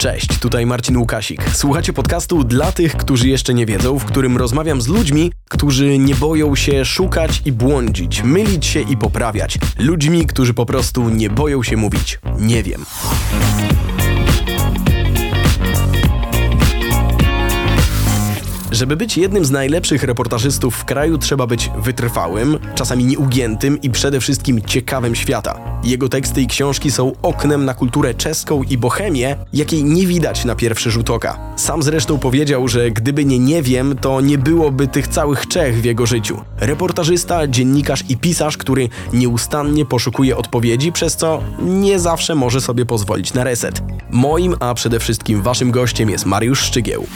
Cześć, tutaj Marcin Łukasik. Słuchacie podcastu dla tych, którzy jeszcze nie wiedzą, w którym rozmawiam z ludźmi, którzy nie boją się szukać i błądzić, mylić się i poprawiać. Ludźmi, którzy po prostu nie boją się mówić nie wiem. Żeby być jednym z najlepszych reportażystów w kraju, trzeba być wytrwałym, czasami nieugiętym i przede wszystkim ciekawym świata. Jego teksty i książki są oknem na kulturę czeską i bohemię, jakiej nie widać na pierwszy rzut oka. Sam zresztą powiedział, że gdyby nie nie wiem, to nie byłoby tych całych Czech w jego życiu. Reportażysta, dziennikarz i pisarz, który nieustannie poszukuje odpowiedzi, przez co nie zawsze może sobie pozwolić na reset. Moim, a przede wszystkim waszym gościem jest Mariusz Szczygieł.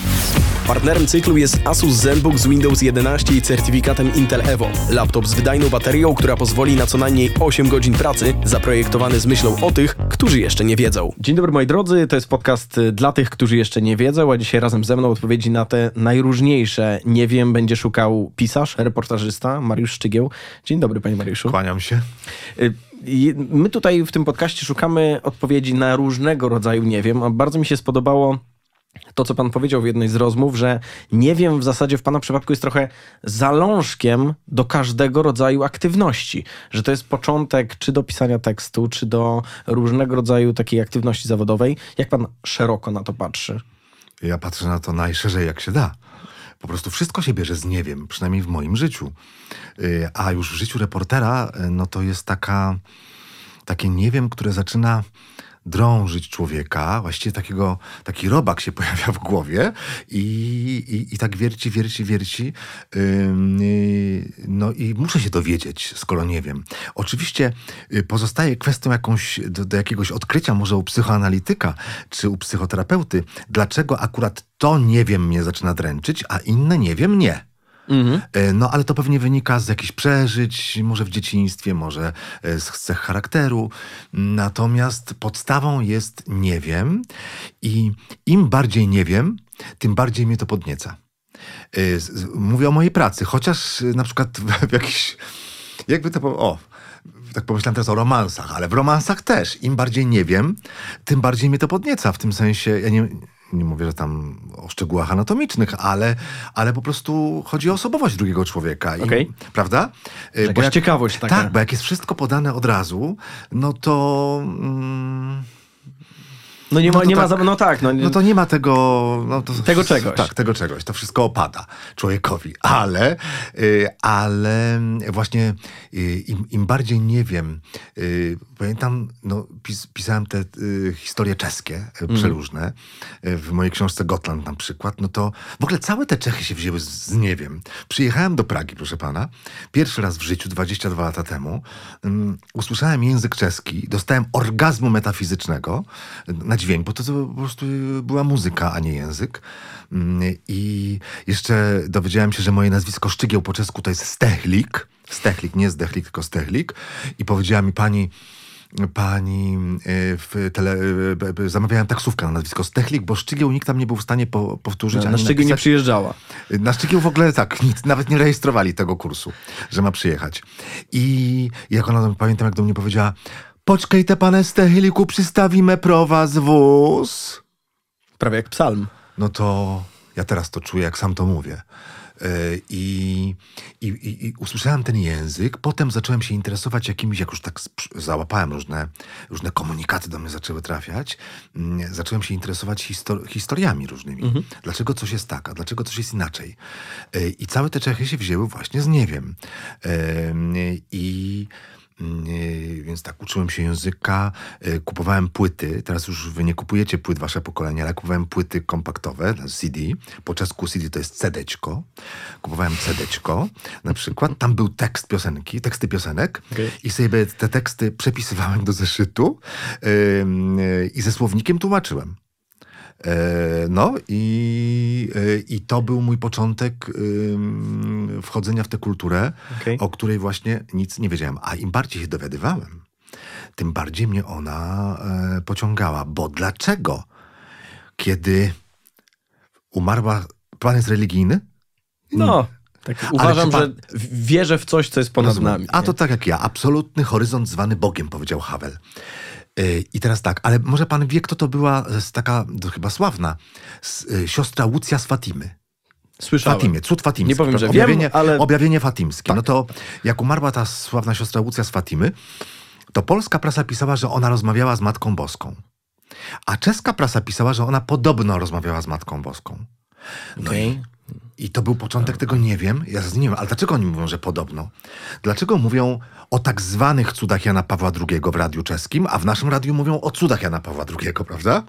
Partnerem cyklu jest Asus ZenBook z Windows 11 i certyfikatem Intel Evo. Laptop z wydajną baterią, która pozwoli na co najmniej 8 godzin pracy, zaprojektowany z myślą o tych, którzy jeszcze nie wiedzą. Dzień dobry moi drodzy, to jest podcast y, dla tych, którzy jeszcze nie wiedzą, a dzisiaj razem ze mną odpowiedzi na te najróżniejsze nie wiem będzie szukał pisarz, reportażysta Mariusz Szczygieł. Dzień dobry panie Mariuszu. Kłaniam się. Y, My tutaj w tym podcaście szukamy odpowiedzi na różnego rodzaju nie wiem, a bardzo mi się spodobało to, co pan powiedział w jednej z rozmów, że nie wiem w zasadzie w pana przypadku jest trochę zalążkiem do każdego rodzaju aktywności. Że to jest początek czy do pisania tekstu, czy do różnego rodzaju takiej aktywności zawodowej. Jak pan szeroko na to patrzy? Ja patrzę na to najszerzej jak się da. Po prostu wszystko się bierze z nie wiem, przynajmniej w moim życiu. Y, A już w życiu reportera, y, no to jest taka, takie nie wiem, które zaczyna drążyć człowieka, właściwie takiego, taki robak się pojawia w głowie i, i, i tak wierci, wierci, wierci. Ym, y, no i muszę się dowiedzieć, skoro nie wiem. Oczywiście y, pozostaje kwestią jakąś, do, do jakiegoś odkrycia, może u psychoanalityka czy u psychoterapeuty, dlaczego akurat to nie wiem mnie zaczyna dręczyć, a inne nie wiem nie. E, No, ale to pewnie wynika z jakichś przeżyć, może w dzieciństwie, może e, z cech charakteru. Natomiast podstawą jest nie wiem i im bardziej nie wiem, tym bardziej mnie to podnieca. E, Mówię o mojej pracy, chociaż na przykład w, jakiś, jakby to o, tak pomyślałem teraz o romansach, ale w romansach też. Im bardziej nie wiem, tym bardziej mnie to podnieca. W tym sensie, ja nie, nie mówię, że tam o szczegółach anatomicznych, ale, ale po prostu chodzi o osobowość drugiego człowieka. I, Okej. Prawda? Y, Jakaś ciekawość taka. Tak, bo jak jest wszystko podane od razu, no to... Mm, No nie No ma, to nie ma tak. za, no tak, no, no to nie ma tego... No to, Tego czegoś. Tak, tego czegoś. To wszystko opada człowiekowi. Ale, y, ale właśnie y, im, im bardziej nie wiem, y, pamiętam, no, pis, pisałem te historie czeskie, Mhm. przeróżne, y, w mojej książce Gotland na przykład, no to w ogóle całe te Czechy się wzięły z, z nie wiem. Przyjechałem do Pragi, proszę pana, pierwszy raz w życiu, 22 lata temu, ym, usłyszałem język czeski, dostałem orgazmu metafizycznego na dźwięk, bo to, to po prostu była muzyka, a nie język. Ym, I jeszcze dowiedziałem się, że moje nazwisko Szczygieł po czesku to jest Stechlik. Stechlik, nie Zdechlik, tylko Stechlik. I powiedziała mi pani, pani y, w tele, b- b- zamawiałem taksówkę na nazwisko Stechlik, bo Szczygieł nikt tam nie był w stanie po, powtórzyć. na ani Szczygieł nie przyjeżdżała. Na Szczygieł w ogóle tak, nic, nawet nie rejestrowali tego kursu, że ma przyjechać. I jak ona, pamiętam jak do mnie powiedziała, poczkajte pane Stechliku, przystawimy pro was wóz. Prawie jak psalm. No to ja teraz to czuję, jak sam to mówię. Yy, I, i, i, I usłyszałem ten język, potem zacząłem się interesować jakimiś, jak już tak załapałem różne, różne komunikaty do mnie zaczęły trafiać, zacząłem się interesować histor- historiami różnymi. Dlaczego coś jest tak, a dlaczego coś jest inaczej. Yy, I całe te Czechy się wzięły właśnie z nie wiem. Yy, I Więc tak, uczyłem się języka, yy, kupowałem płyty. Teraz już wy nie kupujecie płyt, wasze pokolenie, ale kupowałem płyty kompaktowe, CD. Po czesku CD to jest cedeczko. Kupowałem cedeczko na przykład. Tam był tekst piosenki, teksty piosenek Okej. i sobie te teksty przepisywałem do zeszytu yy, yy, i ze słownikiem tłumaczyłem. E, No i, e, i to był mój początek wchodzenia w tę kulturę, Okej. o której właśnie nic nie wiedziałem. A im bardziej się dowiadywałem, tym bardziej mnie ona e, pociągała. Bo dlaczego, kiedy umarła... Pan jest religijny? No, tak uważam, pan- że wierzę w coś, co jest ponad Rozumiem. nami. A nie? to tak jak ja. Absolutny horyzont zwany Bogiem, powiedział Havel. Y, I teraz tak, ale może pan wie, kto to była z taka, to chyba sławna, y, siostra Łucja z Fatimy. Słyszałem. Fatimie, cud Fatimski. Nie powiem, że objawienie, wiem, ale... Objawienie fatimskie. Tak. No to jak umarła ta sławna siostra Łucja z Fatimy, to polska prasa pisała, że ona rozmawiała z Matką Boską. A czeska prasa pisała, że ona podobno rozmawiała z Matką Boską. No Okej. i, I to był początek tego, nie wiem. Ja z- wiem, ale dlaczego oni mówią, że podobno? Dlaczego mówią o tak zwanych cudach Jana Pawła II w radiu czeskim, a w naszym radiu mówią o cudach Jana Pawła II, prawda?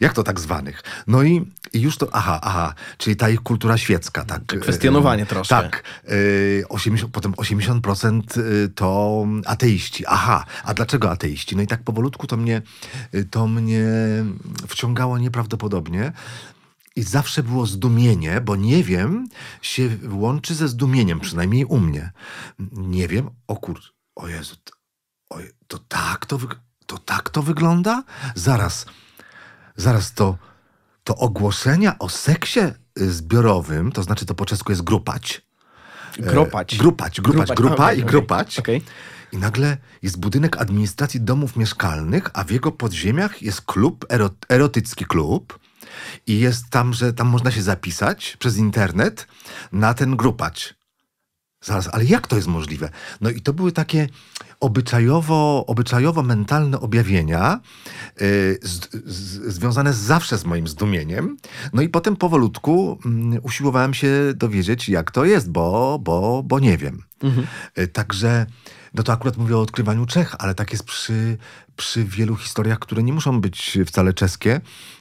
Jak to tak zwanych? No i, i już to, aha, aha, czyli ta ich kultura świecka, tak. Kwestionowanie e, troszkę. Tak. e, 80, potem 80% to ateiści. Aha, a dlaczego ateiści? No i tak powolutku to mnie, to mnie wciągało nieprawdopodobnie. I zawsze było zdumienie, bo nie wiem, się łączy ze zdumieniem, przynajmniej u mnie. Nie wiem, o kur... O Jezu, o, to tak to, to tak to wygląda? Zaraz, zaraz to, to ogłoszenia o seksie y, zbiorowym, to znaczy to po czesku jest grupać. E. Grupać, grupać, Grupać, grupa okej, i grupać. okej. I nagle jest budynek administracji domów mieszkalnych, a w jego podziemiach jest klub, ero, erotycki klub. I jest tam, że tam można się zapisać przez internet na ten grupać. Zaraz, ale jak to jest możliwe? No i to były takie obyczajowo, obyczajowo mentalne objawienia yy, z, z, związane zawsze z moim zdumieniem. No i potem powolutku mm, usiłowałem się dowiedzieć, jak to jest, bo, bo, bo nie wiem. Y, Także, no to akurat mówię o odkrywaniu Czech, ale tak jest przy, przy wielu historiach, które nie muszą być wcale czeskie,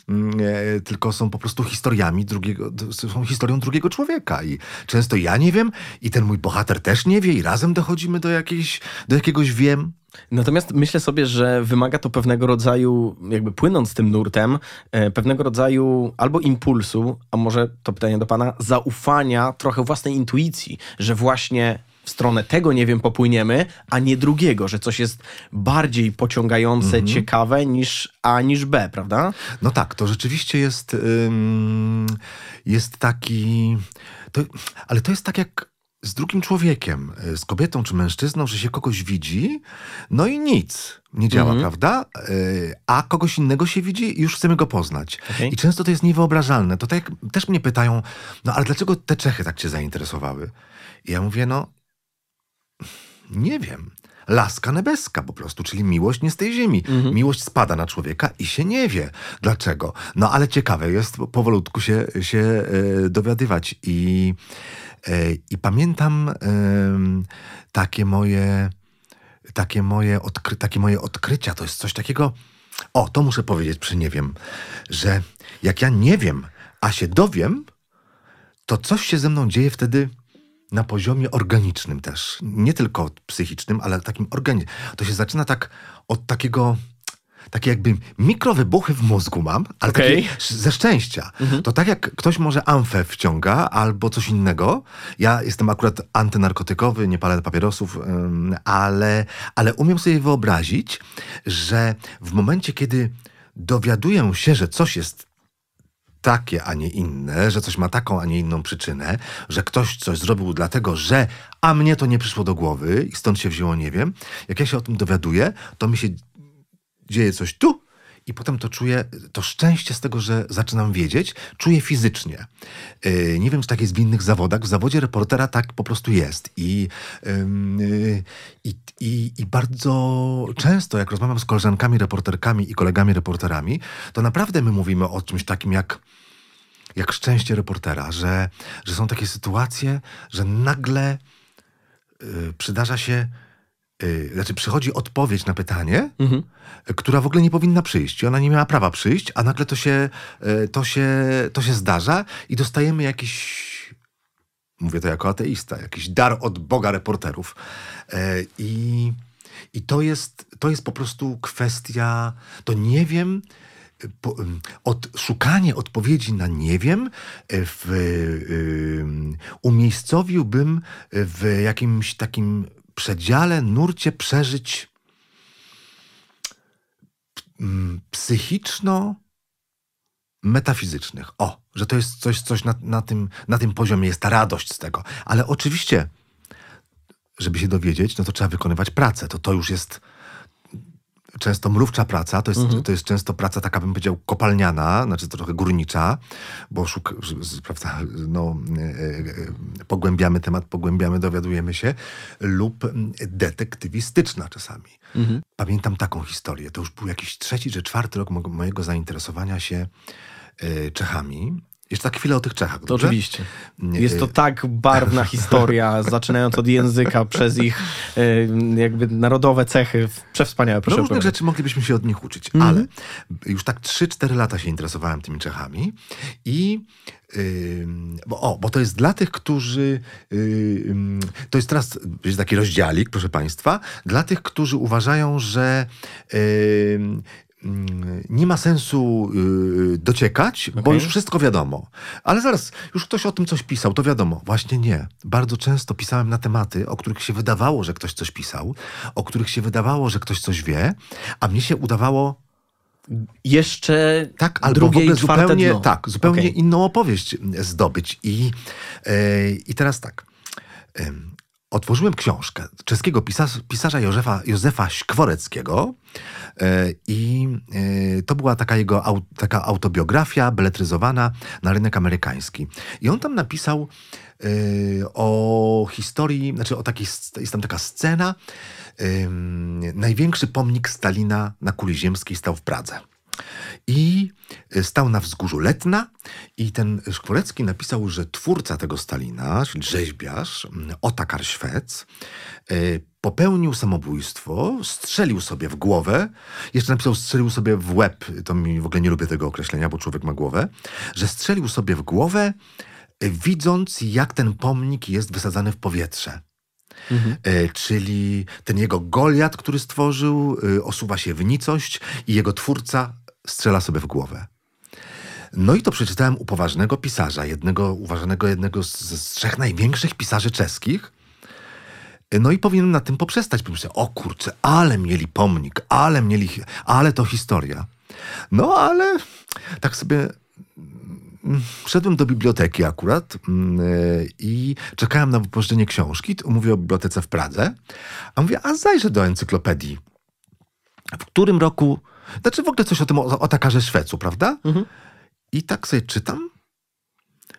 mm, e, tylko są po prostu historiami drugiego, są historią drugiego człowieka. I często ja nie wiem, i ten mój bohater też nie wie, i razem dochodzimy do, jakiejś, do jakiegoś wiem. Natomiast myślę sobie, że wymaga to pewnego rodzaju, jakby płynąc tym nurtem, e, pewnego rodzaju albo impulsu, a może to pytanie do pana, zaufania trochę własnej intuicji, że właśnie w stronę tego nie wiem popłyniemy, a nie drugiego, że coś jest bardziej pociągające, ciekawe niż A niż B, prawda? No tak, to rzeczywiście jest, ym, jest taki. To, ale to jest tak jak z drugim człowiekiem, y, z kobietą czy mężczyzną, że się kogoś widzi, no i nic nie działa, prawda? Y, A kogoś innego się widzi i już chcemy go poznać. Okej. I często to jest niewyobrażalne. To tak też mnie pytają, no ale dlaczego te Czechy tak cię zainteresowały? I ja mówię, no nie wiem. Laska nebeska po prostu, czyli miłość nie z tej ziemi. Miłość spada na człowieka i się nie wie dlaczego. No ale ciekawe jest powolutku się, się e, dowiadywać. I, e, i pamiętam em, takie moje takie moje, odkry, takie moje odkrycia. To jest coś takiego. O, to muszę powiedzieć przy nie wiem, że jak ja nie wiem, a się dowiem, to coś się ze mną dzieje wtedy na poziomie organicznym też. Nie tylko psychicznym, ale takim organicznym. To się zaczyna tak od takiego. Takie jakby mikrowybuchy w mózgu mam, ale sz- ze szczęścia. To tak jak ktoś może amfę wciąga albo coś innego. Ja jestem akurat antynarkotykowy, nie palę papierosów, ale, ale umiem sobie wyobrazić, że w momencie, kiedy dowiaduję się, że coś jest takie, a nie inne, że coś ma taką, a nie inną przyczynę, że ktoś coś zrobił dlatego, że a mnie to nie przyszło do głowy i stąd się wzięło, nie wiem. Jak ja się o tym dowiaduję, to mi się dzieje coś tu i potem to czuję, to szczęście z tego, że zaczynam wiedzieć, czuję fizycznie. Yy, nie wiem, czy tak jest w innych zawodach. W zawodzie reportera tak po prostu jest. I, yy, i, i, bardzo często, jak rozmawiam z koleżankami reporterkami i kolegami reporterami, to naprawdę my mówimy o czymś takim jak jak szczęście reportera, że, że są takie sytuacje, że nagle y, przydarza się, y, znaczy przychodzi odpowiedź na pytanie, y, która w ogóle nie powinna przyjść. I ona nie miała prawa przyjść, a nagle to się, y, to się, to się zdarza i dostajemy jakiś, mówię to jako ateista, jakiś dar od Boga reporterów. E, I, i to, jest, to jest po prostu kwestia, to nie wiem, po, od, szukanie odpowiedzi na nie wiem e, w, ym, umiejscowiłbym w jakimś takim przedziale, nurcie przeżyć mm, psychiczno metafizycznych. O, że to jest coś, coś na, na, tym, na tym poziomie, jest ta radość z tego. Ale oczywiście, żeby się dowiedzieć, no to trzeba wykonywać pracę. To to już jest często mrówcza praca, to jest, Mhm. to jest często praca taka, bym powiedział, kopalniana, znaczy trochę górnicza, bo szuk, z- prawda, no, e, e, pogłębiamy temat, pogłębiamy, dowiadujemy się, lub detektywistyczna czasami. Mhm. Pamiętam taką historię, to już był jakiś trzeci czy czwarty rok mo- mojego zainteresowania się e, Czechami. Jeszcze tak chwilę o tych Czechach, To dobrze? oczywiście. Jest y- to tak barwna historia, zaczynając od języka, przez ich y, jakby narodowe cechy. Przewspaniałe, No proszę różnych opowiadać. rzeczy moglibyśmy się od nich uczyć, Mhm. ale już tak 3-4 lata się interesowałem tymi Czechami i bo, o, bo to jest dla tych, którzy to jest teraz jest taki rozdziałik, proszę Państwa, dla tych, którzy uważają, że nie ma sensu y, dociekać, bo Okej. już wszystko wiadomo. Ale zaraz, już ktoś o tym coś pisał, to wiadomo. Właśnie nie. Bardzo często pisałem na tematy, o których się wydawało, że ktoś coś pisał, o których się wydawało, że ktoś coś wie, a mnie się udawało Jeszcze tak, albo drugie w ogóle zupełnie, dno. tak, zupełnie Okej. inną opowieść zdobyć. I, e, i teraz tak. Otworzyłem książkę czeskiego pisarza, pisarza Józefa, Józefa Śkworeckiego e, i e, to była taka jego taka autobiografia beletryzowana na rynek amerykański. I on tam napisał e, o historii, znaczy o takiej, jest tam taka scena, największy pomnik Stalina na kuli ziemskiej stał w Pradze. I e, stał na wzgórzu Letna i ten Szkworecki napisał, że twórca tego Stalina, czyli rzeźbiarz, Otakar Szwec, e, popełnił samobójstwo, strzelił sobie w głowę, jeszcze napisał strzelił sobie w łeb, to mi w ogóle nie lubię tego określenia, bo człowiek ma głowę, że strzelił sobie w głowę, e, widząc jak ten pomnik jest wysadzany w powietrze. E, czyli ten jego Goliat, który stworzył, osuwa się w nicość i jego twórca strzela sobie w głowę. No i to przeczytałem u poważnego pisarza, jednego, uważanego jednego z, z trzech największych pisarzy czeskich. No i powinienem na tym poprzestać. Pomyślałem, o kurczę, ale mieli pomnik, ale mieli, ale to historia. No ale tak sobie mm, Wszedłem do biblioteki akurat mm, y, i czekałem na wypożyczenie książki. Mówię o bibliotece w Pradze. A mówię, a zajrzę do encyklopedii. W którym roku... Znaczy w ogóle coś o tym, o, o takarze Szwecu, prawda? I tak sobie czytam.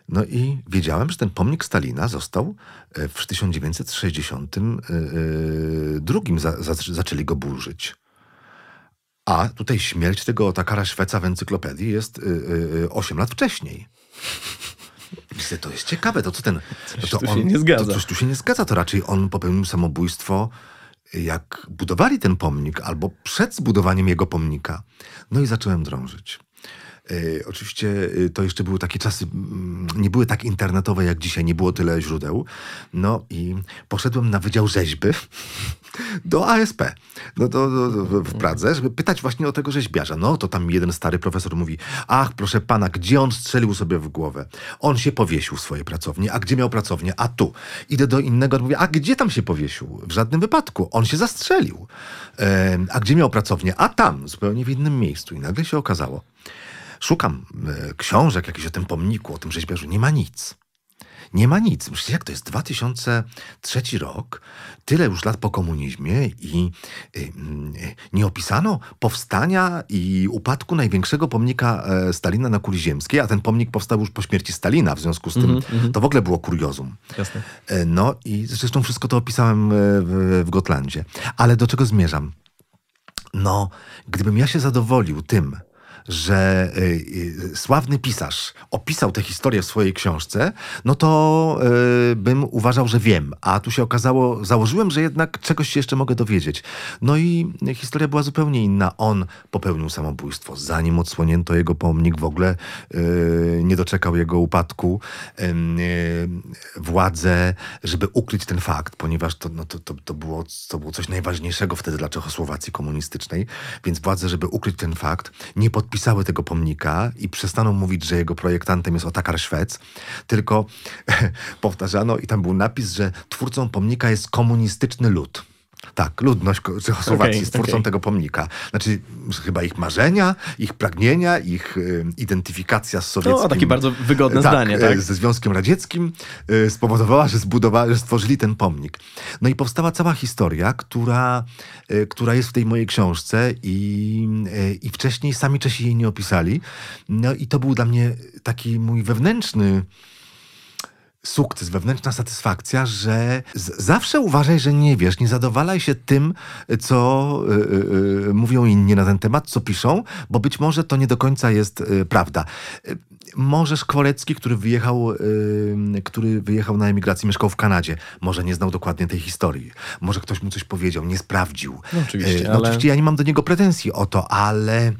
No i wiedziałem, że ten pomnik Stalina został e, w 1962 za, za, zaczęli go burzyć. A tutaj śmierć tego Otakara Szweca w encyklopedii jest y, y, 8 lat wcześniej. Myślę, to jest ciekawe, to co ten... Coś to tu się nie zgadza. To coś tu się nie zgadza, to raczej on popełnił samobójstwo, jak budowali ten pomnik, albo przed zbudowaniem jego pomnika. No i zacząłem drążyć. E, oczywiście e, to jeszcze były takie czasy, mm, nie były tak internetowe jak dzisiaj, nie było tyle źródeł. No i poszedłem na Wydział Rzeźby do ASP, no do, do, do, w Pradze, żeby pytać właśnie o tego rzeźbiarza. No to tam jeden stary profesor mówi, ach proszę pana, gdzie on strzelił sobie w głowę? On się powiesił w swojej pracowni. A gdzie miał pracownię? A tu. Idę do innego, mówię, a gdzie tam się powiesił? W żadnym wypadku. On się zastrzelił. A gdzie miał pracownię? A tam, zupełnie w innym miejscu. I nagle się okazało, Szukam e, książek jakichś o tym pomniku, o tym rzeźbiarzu. Nie ma nic. Nie ma nic. Myślę, jak to jest 2003 rok, tyle już lat po komunizmie i y, y, nie opisano powstania i upadku największego pomnika e, Stalina na kuli ziemskiej, a ten pomnik powstał już po śmierci Stalina, w związku z tym to w ogóle było kuriozum. Jasne. E, No i zresztą wszystko to opisałem e, w, w Gotlandzie. Ale do czego zmierzam? No, gdybym ja się zadowolił tym, że y, y, sławny pisarz opisał tę historię w swojej książce, no to y, bym uważał, że wiem. A tu się okazało, założyłem, że jednak czegoś się jeszcze mogę dowiedzieć. No i historia była zupełnie inna. On popełnił samobójstwo, zanim odsłonięto jego pomnik, w ogóle nie doczekał jego upadku. Władze, żeby ukryć ten fakt, ponieważ to, no, to, to, to, było, to było coś najważniejszego wtedy dla Czechosłowacji komunistycznej, więc władze, żeby ukryć ten fakt, nie podpisały tego pomnika i przestaną mówić, że jego projektantem jest Otakar Szwec, tylko powtarzano i tam był napis, że twórcą pomnika jest komunistyczny lud. Tak, ludność Czechosłowacji Okej, jest twórcą okej. tego pomnika. Znaczy, chyba ich marzenia, ich pragnienia, ich y, identyfikacja z sowieckim... No, takie bardzo wygodne zdanie, e, tak? Ze Związkiem Radzieckim y, spowodowała, że zbudowali, że stworzyli ten pomnik. No i powstała cała historia, która, y, która jest w tej mojej książce i, y, i wcześniej sami Czesi jej nie opisali. No i to był dla mnie taki mój wewnętrzny sukces, wewnętrzna satysfakcja, że zawsze uważaj, że nie wiesz, nie zadowalaj się tym, co y, y, y, mówią inni na ten temat, co piszą, bo być może to nie do końca jest y, prawda. Y, Może Szkworecki, który wyjechał, y, który wyjechał na emigrację, mieszkał w Kanadzie, może nie znał dokładnie tej historii. Może ktoś mu coś powiedział, nie sprawdził. No oczywiście, Y, no ale- oczywiście ja nie mam do niego pretensji o to, ale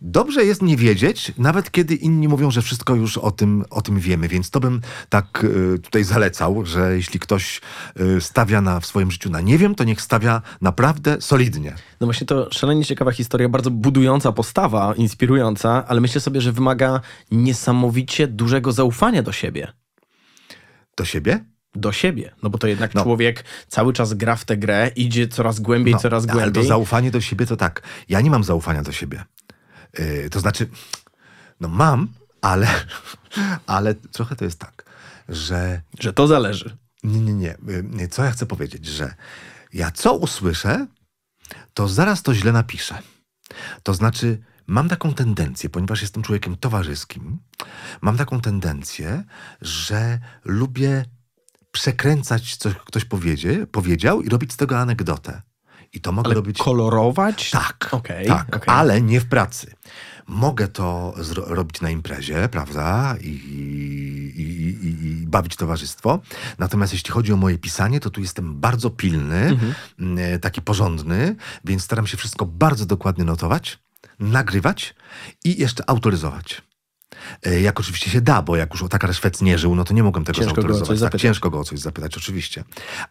dobrze jest nie wiedzieć, nawet kiedy inni mówią, że wszystko już o tym, o tym wiemy. Więc to bym tak y, tutaj zalecał, że jeśli ktoś y, stawia na, w swoim życiu na nie wiem, to niech stawia naprawdę solidnie. No właśnie to szalenie ciekawa historia, bardzo budująca postawa, inspirująca, ale myślę sobie, że wymaga niesamowicie dużego zaufania do siebie. Do siebie? Do siebie. No bo to jednak No. człowiek cały czas gra w tę grę, idzie coraz głębiej, coraz ale to głębiej. zaufanie do siebie to tak. Ja nie mam zaufania do siebie. Y, to znaczy, no mam, ale, ale trochę to jest tak, że Że to zależy. Nie, nie, nie. Y, Co ja chcę powiedzieć, że ja co usłyszę, to zaraz to źle napiszę. To znaczy, mam taką tendencję, ponieważ jestem człowiekiem towarzyskim, mam taką tendencję, że lubię przekręcać, co ktoś powiedzie, powiedział i robić z tego anegdotę. I to mogę Ale robić. kolorować? Tak, Okej, tak, okej. ale nie w pracy. Mogę to robić na imprezie, prawda? I, i, i, i, bawić towarzystwo. Natomiast jeśli chodzi o moje pisanie, to tu jestem bardzo pilny, Mhm. mm, taki porządny, więc staram się wszystko bardzo dokładnie notować, nagrywać i jeszcze autoryzować. E, Jak oczywiście się da, bo jak już Otakar Szwec nie żył, no to nie mogłem tego Ciężko go zautoryzować. tak, zapytać. ciężko go o coś zapytać, oczywiście.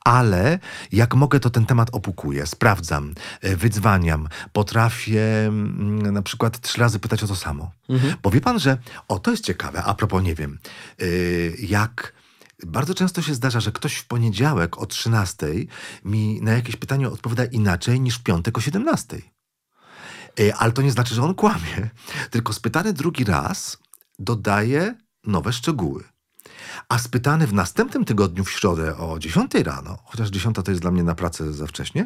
Ale jak mogę, to ten temat opukuję, sprawdzam, e, wydzwaniam, potrafię mm, na przykład trzy razy pytać o to samo. Mhm. Bo wie pan, że, o to jest ciekawe, a propos, nie wiem, y, jak bardzo często się zdarza, że ktoś w poniedziałek o 13 mi na jakieś pytanie odpowiada inaczej niż w piątek o 17. Y, Ale to nie znaczy, że on kłamie, tylko spytany drugi raz dodaje nowe szczegóły. A spytany w następnym tygodniu w środę o 10 rano, chociaż 10 to jest dla mnie na pracę za wcześnie,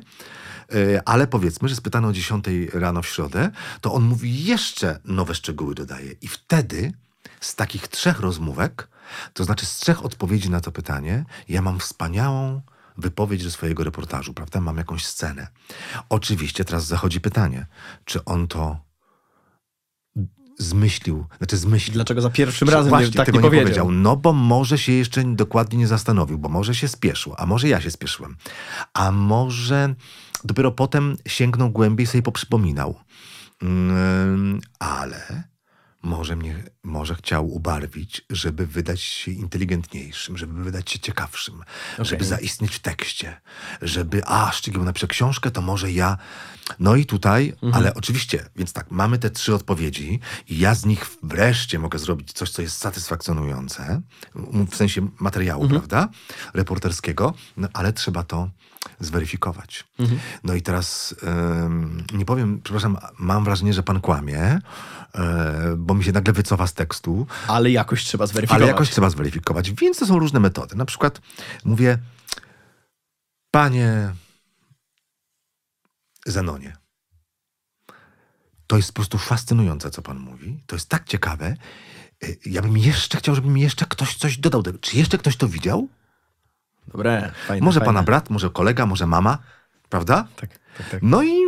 yy, ale powiedzmy, że spytany o 10 rano w środę, to on mówi jeszcze nowe szczegóły dodaje. I wtedy z takich trzech rozmówek, to znaczy z trzech odpowiedzi na to pytanie, ja mam wspaniałą wypowiedź ze swojego reportażu, prawda? Mam jakąś scenę. Oczywiście teraz zachodzi pytanie, czy on to zmyślił, znaczy zmyślił. Dlaczego za pierwszym razem Właśnie, nie, tak tego nie powiedział? No bo może się jeszcze dokładnie nie zastanowił, bo może się spieszył, a może ja się spieszyłem. A może dopiero potem sięgnął głębiej i sobie poprzypominał. Mm, ale może mnie, może chciał ubarwić, żeby wydać się inteligentniejszym, żeby wydać się ciekawszym, żeby zaistnieć w tekście, żeby, a, szczególnie napiszę książkę, to może ja... No i tutaj, ale oczywiście, więc tak, mamy te trzy odpowiedzi i ja z nich wreszcie mogę zrobić coś, co jest satysfakcjonujące, w sensie materiału, prawda, reporterskiego, no ale trzeba to zweryfikować. No i teraz em, nie powiem, przepraszam, mam wrażenie, że pan kłamie, bo mi się nagle wycofa z tekstu, Ale jakoś trzeba zweryfikować. ale jakoś trzeba zweryfikować. Więc to są różne metody. Na przykład mówię, panie Zenonie, to jest po prostu fascynujące, co pan mówi. To jest tak ciekawe. Y, Ja bym jeszcze chciał, żeby mi jeszcze ktoś coś dodał. Czy jeszcze ktoś to widział? Dobre, fajne, Może fajne. pana brat, może kolega, może mama, prawda? Tak, tak, tak. No i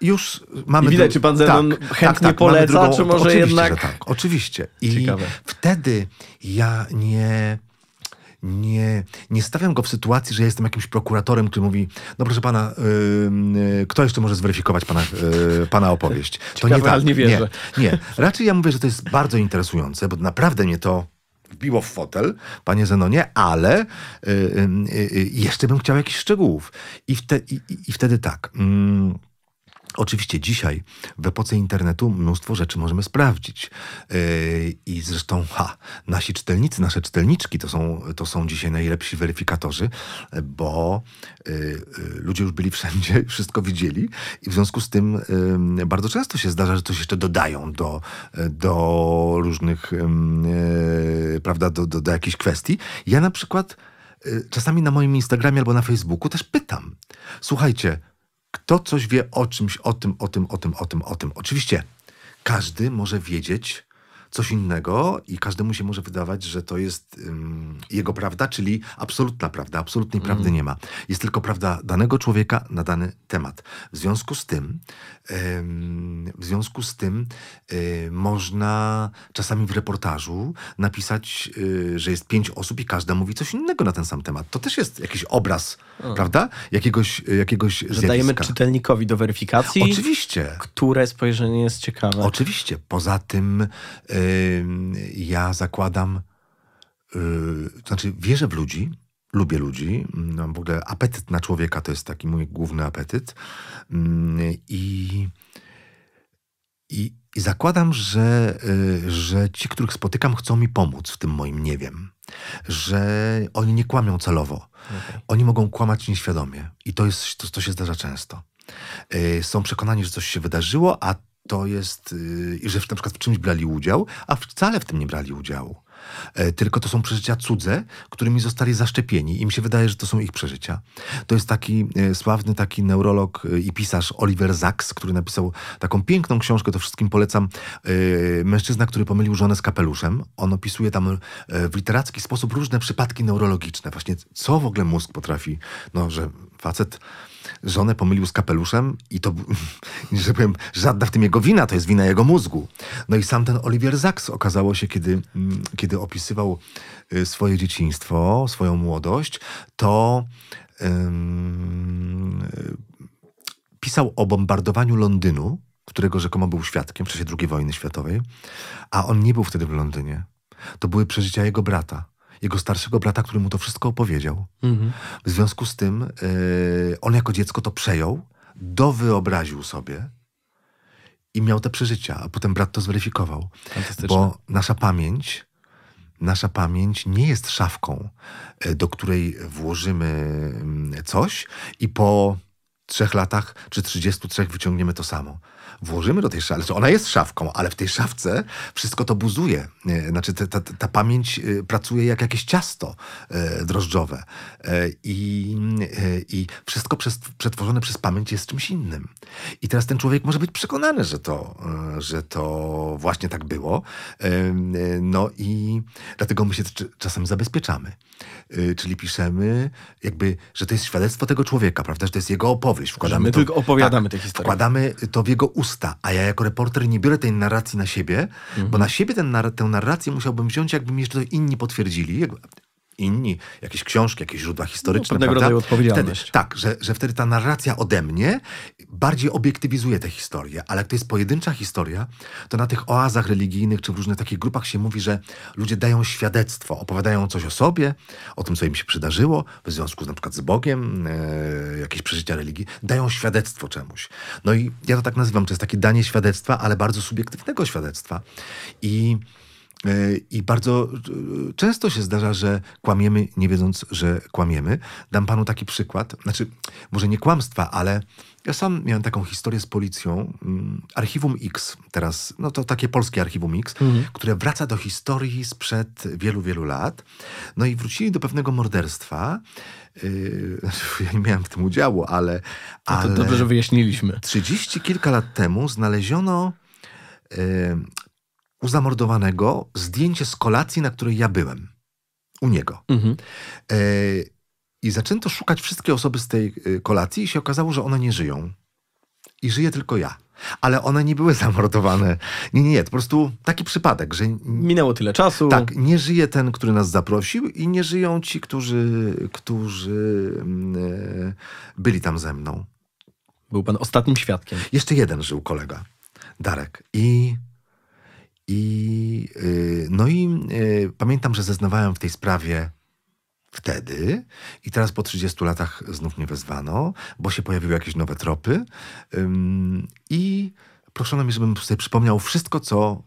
już mamy... I widać, czy pan Zenon chętnie mamy poleca, czy może oczywiście, jednak- Że tak, oczywiście. I Ciekawe. wtedy ja nie... Nie, nie stawiam go w sytuacji, że ja jestem jakimś prokuratorem, który mówi, no proszę pana, ym, y, kto jeszcze może zweryfikować pana, y, pana opowieść? To Ciekawe, ale nie wierzę. Nie, nie. Raczej ja mówię, że to jest bardzo interesujące, bo naprawdę mnie to wbiło w fotel, panie Zenonie, ale y, y, y, jeszcze bym chciał jakichś szczegółów. I, wte, i- i wtedy tak. Mm, Oczywiście dzisiaj w epoce internetu mnóstwo rzeczy możemy sprawdzić. Yy, I zresztą ha, nasi czytelnicy, nasze czytelniczki to są, to są dzisiaj najlepsi weryfikatorzy, bo yy, yy, ludzie już byli wszędzie, wszystko widzieli i w związku z tym yy, bardzo często się zdarza, że coś jeszcze dodają do, do różnych, yy, prawda, do, do, do jakichś kwestii. Ja na przykład yy, czasami na moim Instagramie albo na Facebooku też pytam. Słuchajcie, kto coś wie o czymś, o tym, o tym, o tym, o tym, o tym. Oczywiście każdy może wiedzieć coś innego i każdemu się może wydawać, że to jest um, jego prawda, czyli absolutna prawda. Absolutnej prawdy Mm. nie ma. Jest tylko prawda danego człowieka na dany temat. W związku z tym, w związku z tym e, można czasami w reportażu napisać, e, że jest pięć osób i każda mówi coś innego na ten sam temat. To też jest jakiś obraz, prawda? Jakiegoś, jakiegoś Że zjawiska. dajemy czytelnikowi do weryfikacji, Oczywiście. które spojrzenie jest ciekawe. Oczywiście. Poza tym ym, ja zakładam, to znaczy wierzę w ludzi, lubię ludzi. Mam w ogóle apetyt na człowieka to jest taki mój główny apetyt. I, i, i zakładam, że, y, że ci, których spotykam, chcą mi pomóc w tym moim nie wiem. Że oni nie kłamią celowo. Oni mogą kłamać nieświadomie. I to, jest, to, to się zdarza często. Y, Są przekonani, że coś się wydarzyło, a to jest, y, i że na przykład w czymś brali udział, a wcale w tym nie brali udziału. E, Tylko to są przeżycia cudze, którymi zostali zaszczepieni. Im się wydaje, że to są ich przeżycia. To jest taki e, sławny taki neurolog e, i pisarz Oliver Sacks, który napisał taką piękną książkę, to wszystkim polecam. Mężczyzna, który pomylił żonę z kapeluszem. On opisuje tam w literacki sposób różne przypadki neurologiczne. Właśnie co w ogóle mózg potrafi, no, że facet żonę pomylił z kapeluszem i to, że powiem, żadna w tym jego wina, to jest wina jego mózgu. No i sam ten Oliver Sacks okazało się, kiedy, mm, kiedy opisywał y, swoje dzieciństwo, swoją młodość, to pisał o bombardowaniu Londynu, którego rzekomo był świadkiem w czasie II wojny światowej, a on nie był wtedy w Londynie. To były przeżycia jego brata, jego starszego brata, który mu to wszystko opowiedział. Mhm. W związku z tym yy, on jako dziecko to przejął, dowyobraził sobie i miał te przeżycia, a potem brat to zweryfikował. Bo nasza pamięć, nasza pamięć nie jest szafką, e, do której włożymy mm, coś i po trzech latach czy 33 wyciągniemy to samo. Włożymy do tej szafki, znaczy ona jest szafką, ale w tej szafce wszystko to buzuje. E, Znaczy ta, ta, ta pamięć e, pracuje jak jakieś ciasto e, drożdżowe i, i wszystko przez, przetworzone przez pamięć jest czymś innym. I teraz ten człowiek może być przekonany, że to, że to właśnie tak było. No i dlatego my się czasem zabezpieczamy. E, Czyli piszemy jakby, że to jest świadectwo tego człowieka, prawda? Że to jest jego opowieść. Wkładamy my to, tylko opowiadamy tę historię. Wkładamy to w jego usta, a ja jako reporter nie biorę tej narracji na siebie, bo na siebie ten, tę narrację musiałbym wziąć, jakby mi jeszcze to inni potwierdzili. Inni, jakieś książki, jakieś źródła historyczne. No, pewnego prawda? rodzaju odpowiedzialność. Wtedy, tak, że, że wtedy ta narracja ode mnie bardziej obiektywizuje tę historię, ale jak to jest pojedyncza historia, to na tych oazach religijnych czy w różnych takich grupach się mówi, że ludzie dają świadectwo, opowiadają coś o sobie, o tym, co im się przydarzyło, w związku z, na przykład z Bogiem, e, jakieś przeżycia religii, dają świadectwo czemuś. No i ja to tak nazywam, to jest takie danie świadectwa, ale bardzo subiektywnego świadectwa. I I bardzo e, często się zdarza, że kłamiemy, nie wiedząc, że kłamiemy. Dam panu taki przykład. Znaczy, może nie kłamstwa, ale ja sam miałem taką historię z policją. mm, Archiwum X, teraz, no to takie polskie Archiwum X, które wraca do historii sprzed wielu, wielu lat. No i wrócili do pewnego morderstwa. Znaczy, ja nie miałem w tym udziału, ale. No to ale... dobrze, że wyjaśniliśmy. Trzydzieści kilka lat temu znaleziono e, u zamordowanego zdjęcie z kolacji, na której ja byłem. U niego. Mhm. E, I zaczęto szukać wszystkie osoby z tej e, kolacji i się okazało, że one nie żyją. I żyje tylko ja. Ale one nie były zamordowane. Nie, nie, nie. To po prostu taki przypadek, że Minęło tyle czasu. tak, nie żyje ten, który nas zaprosił i nie żyją ci, którzy, którzy mm, e, byli tam ze mną. Był pan ostatnim świadkiem. Jeszcze jeden żył kolega, Darek. I, i, yy, no i yy, pamiętam, że zeznawałem w tej sprawie wtedy i teraz po 30 latach znów mnie wezwano, bo się pojawiły jakieś nowe tropy i proszono mnie, żebym sobie przypomniał wszystko, co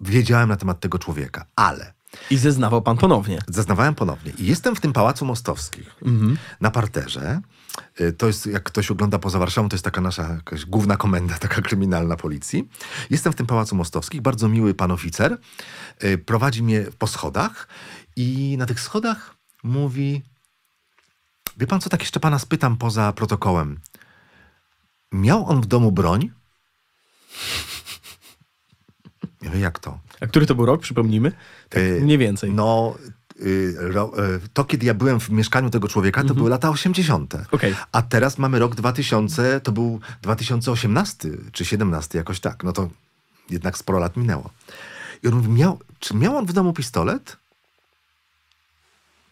wiedziałem na temat tego człowieka. Ale I zeznawał pan ponownie. Zaznawałem ponownie. I jestem w tym Pałacu Mostowskich na parterze. Y, To jest, jak ktoś ogląda poza Warszawą, to jest taka nasza jakaś główna komenda, taka kryminalna policji. Jestem w tym Pałacu Mostowskich, bardzo miły pan oficer. y, Prowadzi mnie po schodach i na tych schodach mówi wie pan co, tak jeszcze pana spytam poza protokołem. Miał on w domu broń? Ja mówię, jak to? A który to był rok, przypomnijmy? Tak, Y, mniej więcej. No, to kiedy ja byłem w mieszkaniu tego człowieka, to były lata 80. Mhm. Okej. A teraz mamy rok 2000, to był 2018 czy 17, jakoś tak. No to jednak sporo lat minęło. I on mówi, miał, czy miał on w domu pistolet?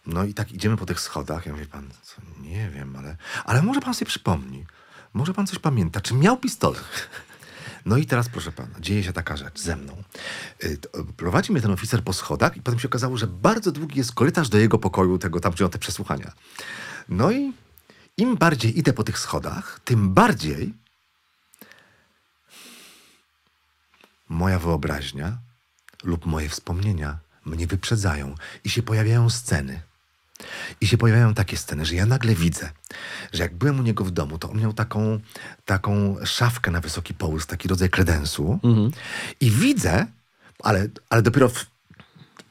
No i tak idziemy po tych schodach. Ja mówię, pan, co, nie wiem, ale, ale może pan sobie przypomni. Może pan coś pamięta. Czy miał pistolet? No i teraz, proszę pana, dzieje się taka rzecz ze mną. Y, y, Prowadzi mnie ten oficer po schodach i potem się okazało, że bardzo długi jest korytarz do jego pokoju, tego tam, gdzie on te przesłuchania. No i im bardziej idę po tych schodach, tym bardziej moja wyobraźnia lub moje wspomnienia mnie wyprzedzają i się pojawiają sceny. I się pojawiają takie sceny, że ja nagle widzę, że jak byłem u niego w domu, to on miał taką, taką szafkę na wysoki połysk, taki rodzaj kredensu. I widzę, ale, ale dopiero w,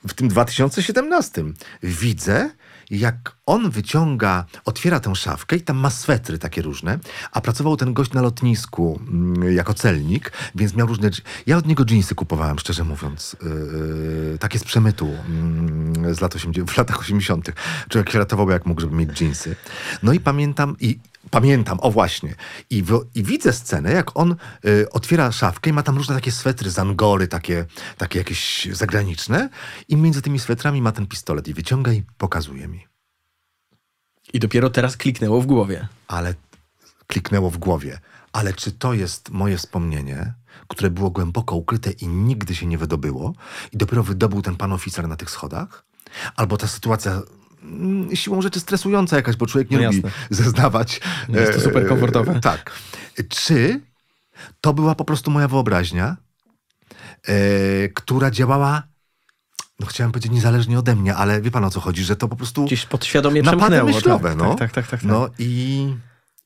w tym 2017 widzę, jak on wyciąga, otwiera tę szafkę i tam ma swetry takie różne, a pracował ten gość na lotnisku mm, jako celnik, więc miał różne... Ja od niego dżinsy kupowałem, szczerze mówiąc. Yy, takie z przemytu mm, z lat 80, w latach 80. Człowiek się ratował jak mógł, żeby mieć dżinsy. No i pamiętam, i Pamiętam, o właśnie. I, w, I widzę scenę, jak on y, otwiera szafkę i ma tam różne takie swetry z Angory, takie, takie jakieś zagraniczne. I między tymi swetrami ma ten pistolet i wyciąga i pokazuje mi. I dopiero teraz kliknęło w głowie. Ale kliknęło w głowie. Ale czy to jest moje wspomnienie, które było głęboko ukryte i nigdy się nie wydobyło i dopiero wydobył ten pan oficer na tych schodach? Albo ta sytuacja siłą rzeczy stresująca jakaś, bo człowiek nie No lubi zeznawać. Nie jest to super komfortowe. E, tak. Czy to była po prostu moja wyobraźnia, e, która działała, no chciałem powiedzieć niezależnie ode mnie, ale wie pan o co chodzi, że to po prostu Gdzieś podświadomie przemknęło. myślowe, tak, no. Tak, tak, tak, tak, tak. No i,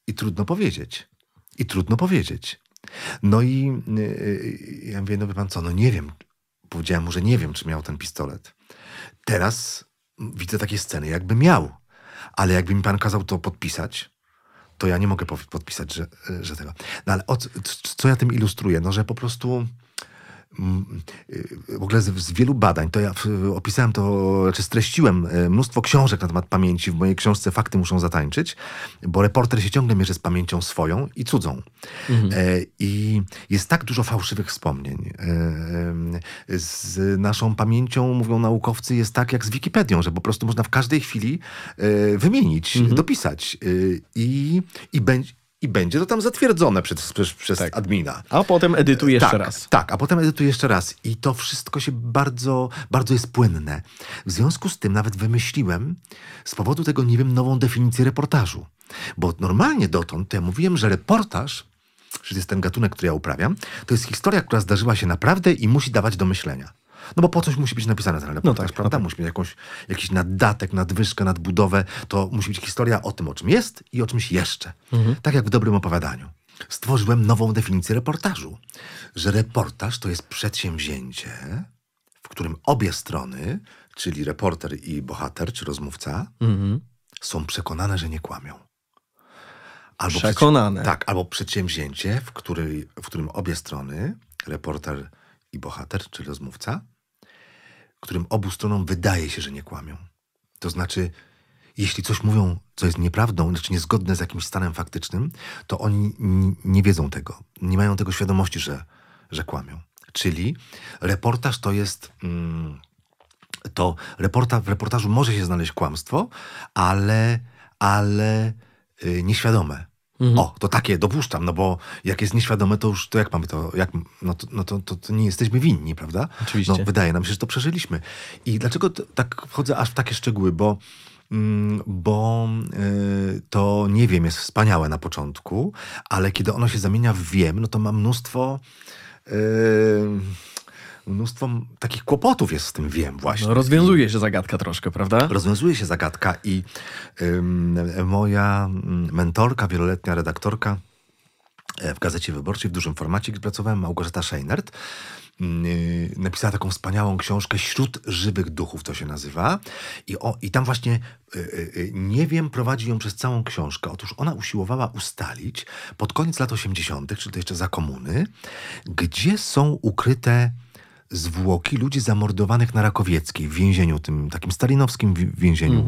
i trudno powiedzieć. I trudno powiedzieć. No i yy, ja mówię, no wie pan co, no nie wiem. Powiedziałem mu, że nie wiem, czy miał ten pistolet. Teraz widzę takie sceny, jakby miał. Ale jakby mi pan kazał to podpisać, to ja nie mogę podpisać, że, że tego. No ale co- ja tym ilustruję? No, że po prostu w ogóle z, z wielu badań, to ja opisałem to, czy streściłem e, mnóstwo książek na temat pamięci. W mojej książce Fakty muszą zatańczyć, bo reporter się ciągle mierzy z pamięcią swoją i cudzą. E, I jest tak dużo fałszywych wspomnień. E, e, Z naszą pamięcią, mówią naukowcy, jest tak jak z Wikipedią, że po prostu można w każdej chwili wymienić, dopisać e, i, i, będzie, i będzie to tam zatwierdzone przez, przez, przez Tak. admina. A potem edytuj jeszcze tak, raz. Tak, a potem edytuję jeszcze raz. I to wszystko się bardzo, bardzo jest płynne. W związku z tym nawet wymyśliłem z powodu tego, nie wiem, nową definicję reportażu. Bo normalnie dotąd to ja mówiłem, że reportaż, że jest ten gatunek, który ja uprawiam, to jest historia, która zdarzyła się naprawdę i musi dawać do myślenia. No bo po coś musi być napisane ten reportaż, tak, prawda? no tak. Musi mieć jakąś, jakiś naddatek, nadwyżkę, nadbudowę. To musi być historia o tym, o czym jest i o czymś jeszcze. Tak jak w dobrym opowiadaniu. Stworzyłem nową definicję reportażu, że reportaż to jest przedsięwzięcie, w którym obie strony, czyli reporter i bohater, czy rozmówca, Mhm. są przekonane, że nie kłamią. Albo Przekonane. Tak, albo przedsięwzięcie, w, której, w którym obie strony, reporter i bohater, czy rozmówca, którym obu stronom wydaje się, że nie kłamią. To znaczy, jeśli coś mówią, co jest nieprawdą, znaczy niezgodne z jakimś stanem faktycznym, to oni nie wiedzą tego. Nie mają tego świadomości, że, że kłamią. Czyli reportaż to jest. Mm, to reporta, w reportażu może się znaleźć kłamstwo, ale, ale y, nieświadome. O, to takie dopuszczam, no bo jak jest nieświadome, to już to jak mamy to, jak, no, to, no to, to, to nie jesteśmy winni, prawda? Oczywiście. No, wydaje nam się, że to przeżyliśmy. I dlaczego t- tak wchodzę aż w takie szczegóły, bo mm, bo y, to nie wiem jest wspaniałe na początku, ale kiedy ono się zamienia w wiem, no to ma mnóstwo. y, Mnóstwo takich kłopotów jest z tym wiem właśnie. No, rozwiązuje się zagadka troszkę, prawda? Rozwiązuje się zagadka i ym, moja mm, mentorka, wieloletnia redaktorka e, w Gazecie Wyborczej w dużym formacie, gdzie pracowałem, Małgorzata Scheinert, mm, y, napisała taką wspaniałą książkę Śród żywych duchów to się nazywa i, o, i tam właśnie y, y, y, nie wiem prowadzi ją przez całą książkę. Otóż ona usiłowała ustalić pod koniec lat 80., czyli to jeszcze za komuny, gdzie są ukryte zwłoki ludzi zamordowanych na Rakowieckiej w więzieniu, tym takim stalinowskim wi- więzieniu,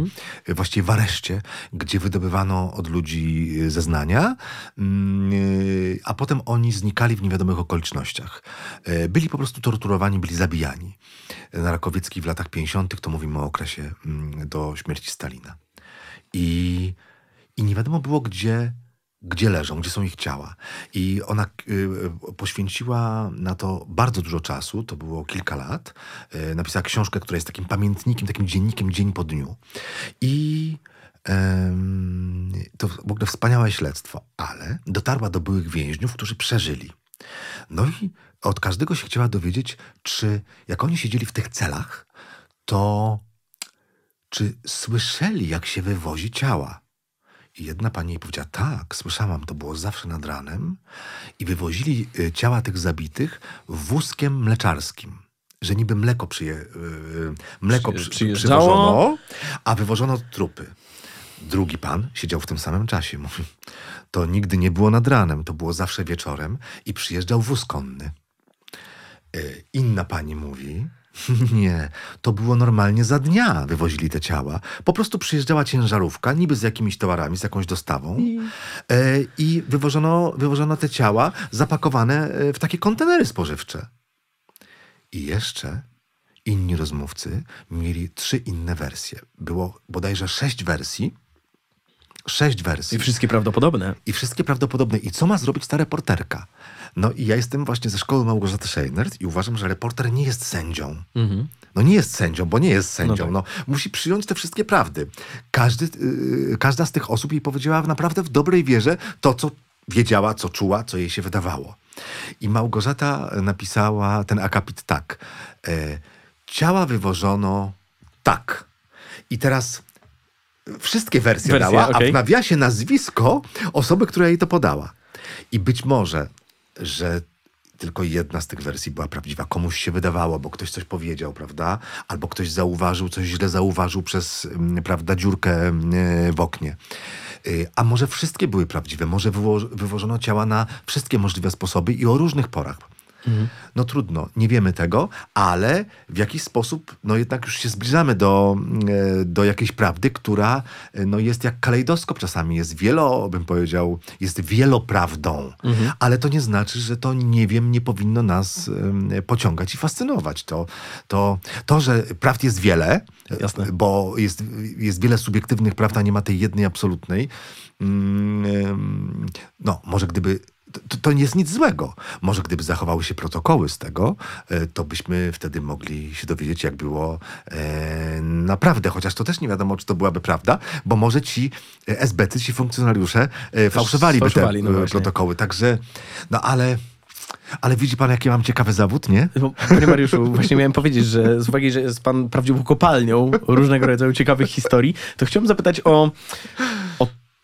y, właściwie w areszcie, gdzie wydobywano od ludzi y, zeznania, mm, y, a potem oni znikali w niewiadomych okolicznościach. Byli po prostu torturowani, byli zabijani. Na Rakowieckiej w latach 50. to mówimy o okresie mm, do śmierci Stalina. I, i nie wiadomo było, gdzie, gdzie leżą, gdzie są ich ciała. I ona y, poświęciła na to bardzo dużo czasu, to było kilka lat. Y, napisała książkę, która jest takim pamiętnikiem, takim dziennikiem dzień po dniu. I to w ogóle wspaniałe śledztwo, ale dotarła do byłych więźniów, którzy przeżyli. No i od każdego się chciała dowiedzieć, czy jak oni siedzieli w tych celach, to czy słyszeli, jak się wywozi ciała? I jedna pani jej powiedziała, tak, słyszałam, to było zawsze nad ranem. I wywozili y, ciała tych zabitych wózkiem mleczarskim. Że niby mleko, przyje, y, mleko Przy- przywożono, a wywożono trupy. Drugi pan siedział w tym samym czasie. Mówi, to nigdy nie było nad ranem, to było zawsze wieczorem i przyjeżdżał wóz konny. Y, Inna pani mówi, nie, to było normalnie za dnia wywozili te ciała. Po prostu przyjeżdżała ciężarówka, niby z jakimiś towarami, z jakąś dostawą e, i wywożono, wywożono te ciała zapakowane e, w takie kontenery spożywcze. I jeszcze inni rozmówcy mieli trzy inne wersje. Było bodajże sześć wersji. Sześć wersji. I wszystkie prawdopodobne. I wszystkie prawdopodobne. I co ma zrobić ta reporterka? No i ja jestem właśnie ze szkoły Małgorzaty Scheinert i uważam, że reporter nie jest sędzią. No nie jest sędzią, bo nie jest sędzią. tak. No, musi przyjąć te wszystkie prawdy. Każdy, yy, każda z tych osób jej powiedziała naprawdę w dobrej wierze to, co wiedziała, co czuła, co jej się wydawało. I Małgorzata napisała ten akapit tak. E, ciała wywożono tak. I teraz wszystkie wersje, Wersje, dała, a okej. w nawiasie nazwisko osoby, która jej to podała. I być może, że tylko jedna z tych wersji była prawdziwa. Komuś się wydawało, bo ktoś coś powiedział, prawda? Albo ktoś zauważył, coś źle zauważył przez, mm, prawda, dziurkę mm, w oknie. Y, A może wszystkie były prawdziwe? Może wywożono ciała na wszystkie możliwe sposoby i o różnych porach. No trudno, nie wiemy tego, ale w jakiś sposób, no jednak już się zbliżamy do, e, do jakiejś prawdy, która e, no jest jak kalejdoskop czasami, jest wielo, bym powiedział, jest wieloprawdą, ale to nie znaczy, że to nie wiem, nie powinno nas pociągać i fascynować. To, to, to że prawd jest wiele, Jasne. bo jest, jest wiele subiektywnych prawd, a nie ma tej jednej absolutnej, mm, no może gdyby to, to nie jest nic złego. Może gdyby zachowały się protokoły z tego, e, to byśmy wtedy mogli się dowiedzieć, jak było e, naprawdę. Chociaż to też nie wiadomo, czy to byłaby prawda, bo może ci e, SB-ty, ci funkcjonariusze e, fałszowaliby te sfałszowali, no e, protokoły. Także, no ale... Ale widzi pan, jaki mam ciekawy zawód, nie? Bo, Panie Mariuszu, właśnie miałem powiedzieć, że z uwagi, że jest pan prawdziwą kopalnią różnego rodzaju ciekawych historii, to chciałbym zapytać o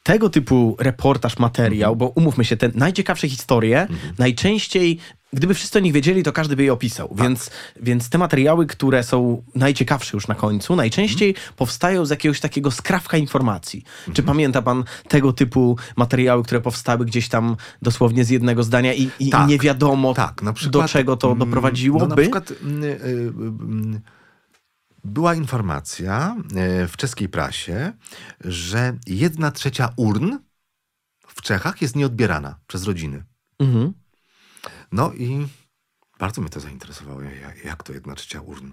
tego typu reportaż, materiał, bo umówmy się, te najciekawsze historie najczęściej, gdyby wszyscy o nich wiedzieli, to każdy by je opisał. Więc, więc te materiały, które są najciekawsze już na końcu, najczęściej powstają z jakiegoś takiego skrawka informacji. Czy pamięta pan tego typu materiały, które powstały gdzieś tam dosłownie z jednego zdania i, i Tak. nie wiadomo, Tak, przykład, do czego to mm, doprowadziłoby? No na przykład mm, y, y, mm, była informacja y, w czeskiej prasie, że jedna trzecia urn w Czechach jest nieodbierana przez rodziny. Mhm. No i bardzo mnie to zainteresowało, jak, to jedna trzecia urn.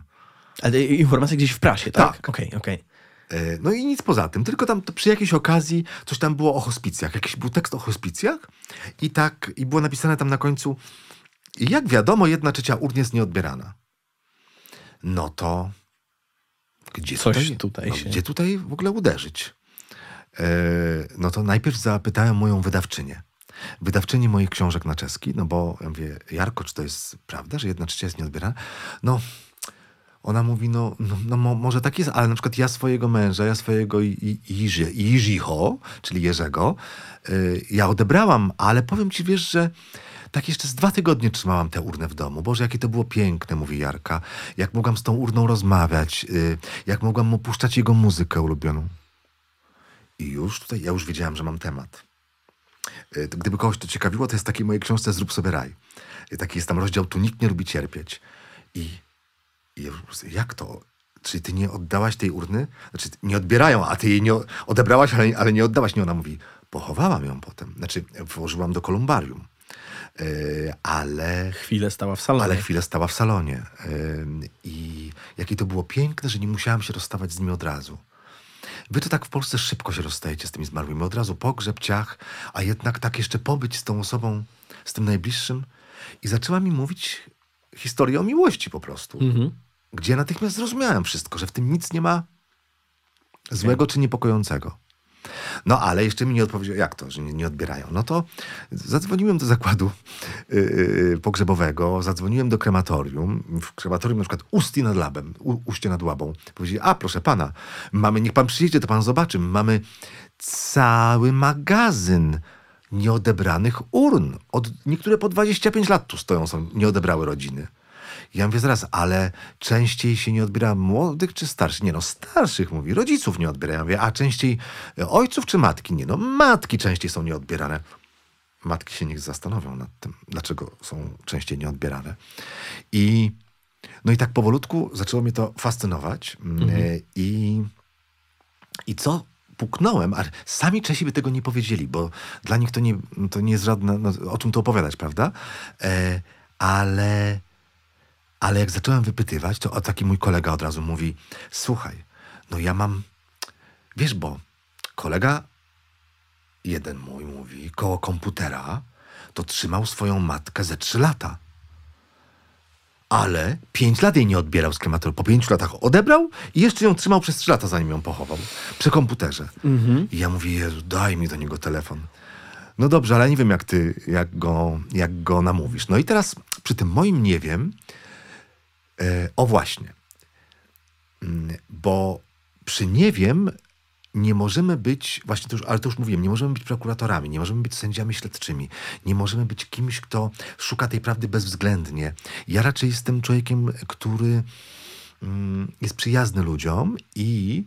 Ale informacje gdzieś w prasie, tak? Tak. Okej, okej. E, No i nic poza tym, tylko tam przy jakiejś okazji coś tam było o hospicjach, jakiś był tekst o hospicjach i tak, i było napisane tam na końcu, jak wiadomo, jedna trzecia urn jest nieodbierana. No to Gdzie Coś tutaj no, się- Gdzie tutaj w ogóle uderzyć? E, no to najpierw zapytałem moją wydawczynię. Wydawczyni moich książek na czeski, no bo ja mówię, Jarko, czy to jest prawda, że jedna trzecia jest nieodbierana? No, ona mówi, no, no, no mo, może tak jest, ale na przykład ja swojego męża, ja swojego I- I- Jirzy- Jiřího, czyli Jerzego, y, ja odebrałam, ale powiem ci, wiesz, że tak jeszcze z dwa tygodnie trzymałam tę urnę w domu. Boże, jakie to było piękne, mówi Jarka. Jak mogłam z tą urną rozmawiać, y, jak mogłam mu puszczać jego muzykę ulubioną. I już tutaj, ja już wiedziałam, że mam temat. Y, Gdyby kogoś to ciekawiło, to jest w takiej mojej książce Zrób sobie raj. Y, Taki jest tam rozdział, tu nikt nie lubi cierpieć. I, i jak to? Czy ty nie oddałaś tej urny? Znaczy, nie odbierają, a ty jej nie odebrałaś, ale, ale nie oddałaś. Nie, ona mówi, pochowałam ją potem. Znaczy, włożyłam do kolumbarium. Y, ale Chwilę stała w salonie. ale chwilę stała w salonie. Ym, I jakie to było piękne, że nie musiałam się rozstawać z nimi od razu. Wy to tak w Polsce szybko się rozstajecie z tymi zmarłymi. Od razu pogrzeb, ciach, a jednak tak jeszcze pobyć z tą osobą, z tym najbliższym. I zaczęła mi mówić historię o miłości po prostu. Mhm. Gdzie natychmiast zrozumiałem wszystko, że w tym nic nie ma złego czy niepokojącego. No ale jeszcze mi nie odpowiedział, jak to, że nie, nie odbierają. No to zadzwoniłem do zakładu yy, pogrzebowego, zadzwoniłem do krematorium. W krematorium na przykład Usti nad Labem, u, Uście nad Łabą. Powiedzieli, a proszę pana, mamy, niech pan przyjedzie, to pan zobaczy, mamy cały magazyn nieodebranych urn. Od, niektóre po 25 lat tu stoją, są nie odebrały rodziny. Ja mówię zaraz, ale częściej się nie odbiera młodych czy starszych? Nie no, starszych mówi, rodziców nie odbierają. Ja mówię, a częściej e, ojców czy matki? Nie no, matki częściej są nieodbierane. Matki się niech zastanowią nad tym, dlaczego są częściej nieodbierane. I no i tak powolutku zaczęło mnie to fascynować. Mm, e, I, I co puknąłem, a sami Czesi by tego nie powiedzieli, bo dla nich to nie, to nie jest żadne, no, o czym tu opowiadać, prawda? E, ale, ale jak zacząłem wypytywać, to o taki mój kolega od razu mówi, słuchaj, no ja mam, wiesz, bo kolega jeden mój mówi, koło komputera, to trzymał swoją matkę ze trzy lata. Ale pięć lat jej nie odbierał z krematorium. Po pięciu latach odebrał i jeszcze ją trzymał przez trzy lata, zanim ją pochował. Przy komputerze. I ja mówię, Jezu, daj mi do niego telefon. No dobrze, ale nie wiem, jak ty, jak go, jak go namówisz. No i teraz przy tym moim nie wiem, o właśnie, Mm, bo przy nie wiem nie możemy być, właśnie to już, ale to już mówiłem, nie możemy być prokuratorami, nie możemy być sędziami śledczymi, nie możemy być kimś, kto szuka tej prawdy bezwzględnie. Ja raczej jestem człowiekiem, który mm, jest przyjazny ludziom i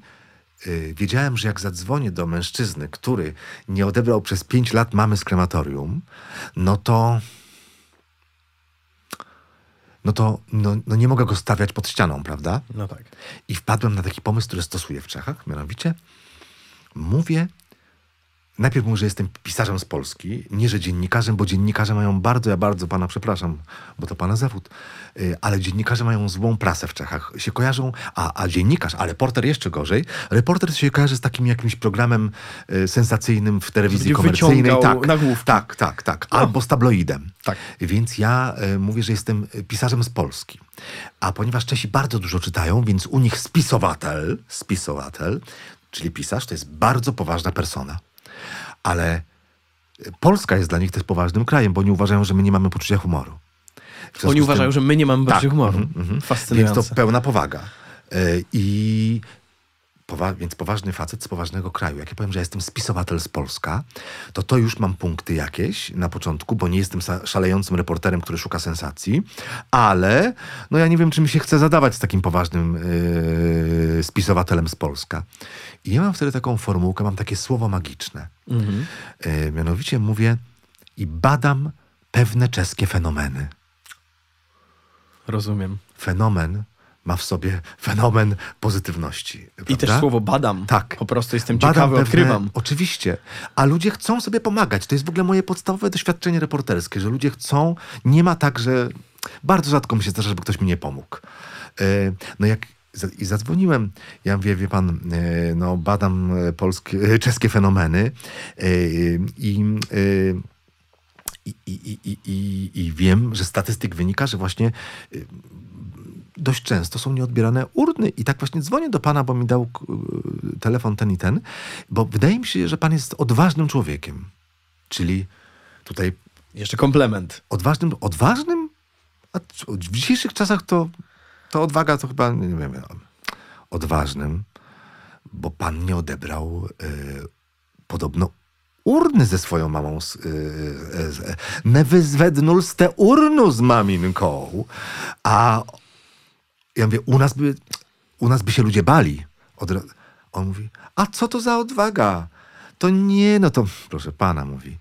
y, wiedziałem, że jak zadzwonię do mężczyzny, który nie odebrał przez pięć lat mamy z krematorium, no to no to no, no nie mogę go stawiać pod ścianą, prawda? No tak. I wpadłem na taki pomysł, który stosuję w Czechach, mianowicie mówię, najpierw mówię, że jestem pisarzem z Polski, nie, że dziennikarzem, bo dziennikarze mają bardzo, ja bardzo pana przepraszam, bo to pana zawód, y, ale dziennikarze mają złą prasę w Czechach. Się kojarzą, a, a dziennikarz, a reporter jeszcze gorzej, reporter się kojarzy z takim jakimś programem y, sensacyjnym w telewizji Żeby komercyjnej. Tak, nagłówki. tak, tak, tak. Albo z tabloidem. Tak. Więc ja e, mówię, że jestem pisarzem z Polski. A ponieważ Czesi bardzo dużo czytają, więc u nich spisowatel, spisowatel, czyli pisarz, to jest bardzo poważna persona. Ale Polska jest dla nich też poważnym krajem, bo oni uważają, że my nie mamy poczucia humoru. Oni tym- uważają, że my nie mamy poczucia humoru. mhm, mhm. Fascynujące. Więc to pełna powaga. E, I powa- więc poważny facet z poważnego kraju. Jak ja powiem, że jestem spisowatel z Polska, to to już mam punkty jakieś na początku, bo nie jestem szalejącym reporterem, który szuka sensacji, ale no ja nie wiem, czy mi się chce zadawać z takim poważnym yy, spisowatelem z Polska. I ja mam wtedy taką formułkę, mam takie słowo magiczne. Mhm. Yy, mianowicie mówię i badam pewne czeskie fenomeny Rozumiem. fenomen ma w sobie fenomen pozytywności. I prawda? też słowo badam. Tak. Po prostu jestem Badam ciekawy, pewne- odkrywam. Oczywiście. A ludzie chcą sobie pomagać. To jest w ogóle moje podstawowe doświadczenie reporterskie, że ludzie chcą. Nie ma tak, że bardzo rzadko mi się zdarza, żeby ktoś mi nie pomógł. E, No jak i zadzwoniłem, ja mówię, wie pan, e, no badam e, polskie, e, czeskie fenomeny i i, i, i, i, wiem, że statystyk wynika, że właśnie dość często są nieodbierane urny. I tak właśnie dzwonię do pana, bo mi dał telefon ten i ten, bo wydaje mi się, że pan jest odważnym człowiekiem. Czyli tutaj Jeszcze komplement. odważnym, odważnym? A w dzisiejszych czasach to, to odwaga to chyba, nie wiem, odważnym, bo pan nie odebrał e, podobno urny ze swoją mamą. e, e, z- Ne wyzwednul z te urnu z maminką. A ja mówię, u nas by, u nas by się ludzie bali. Od, on mówi, a co to za odwaga? To nie, no to proszę pana, mówi.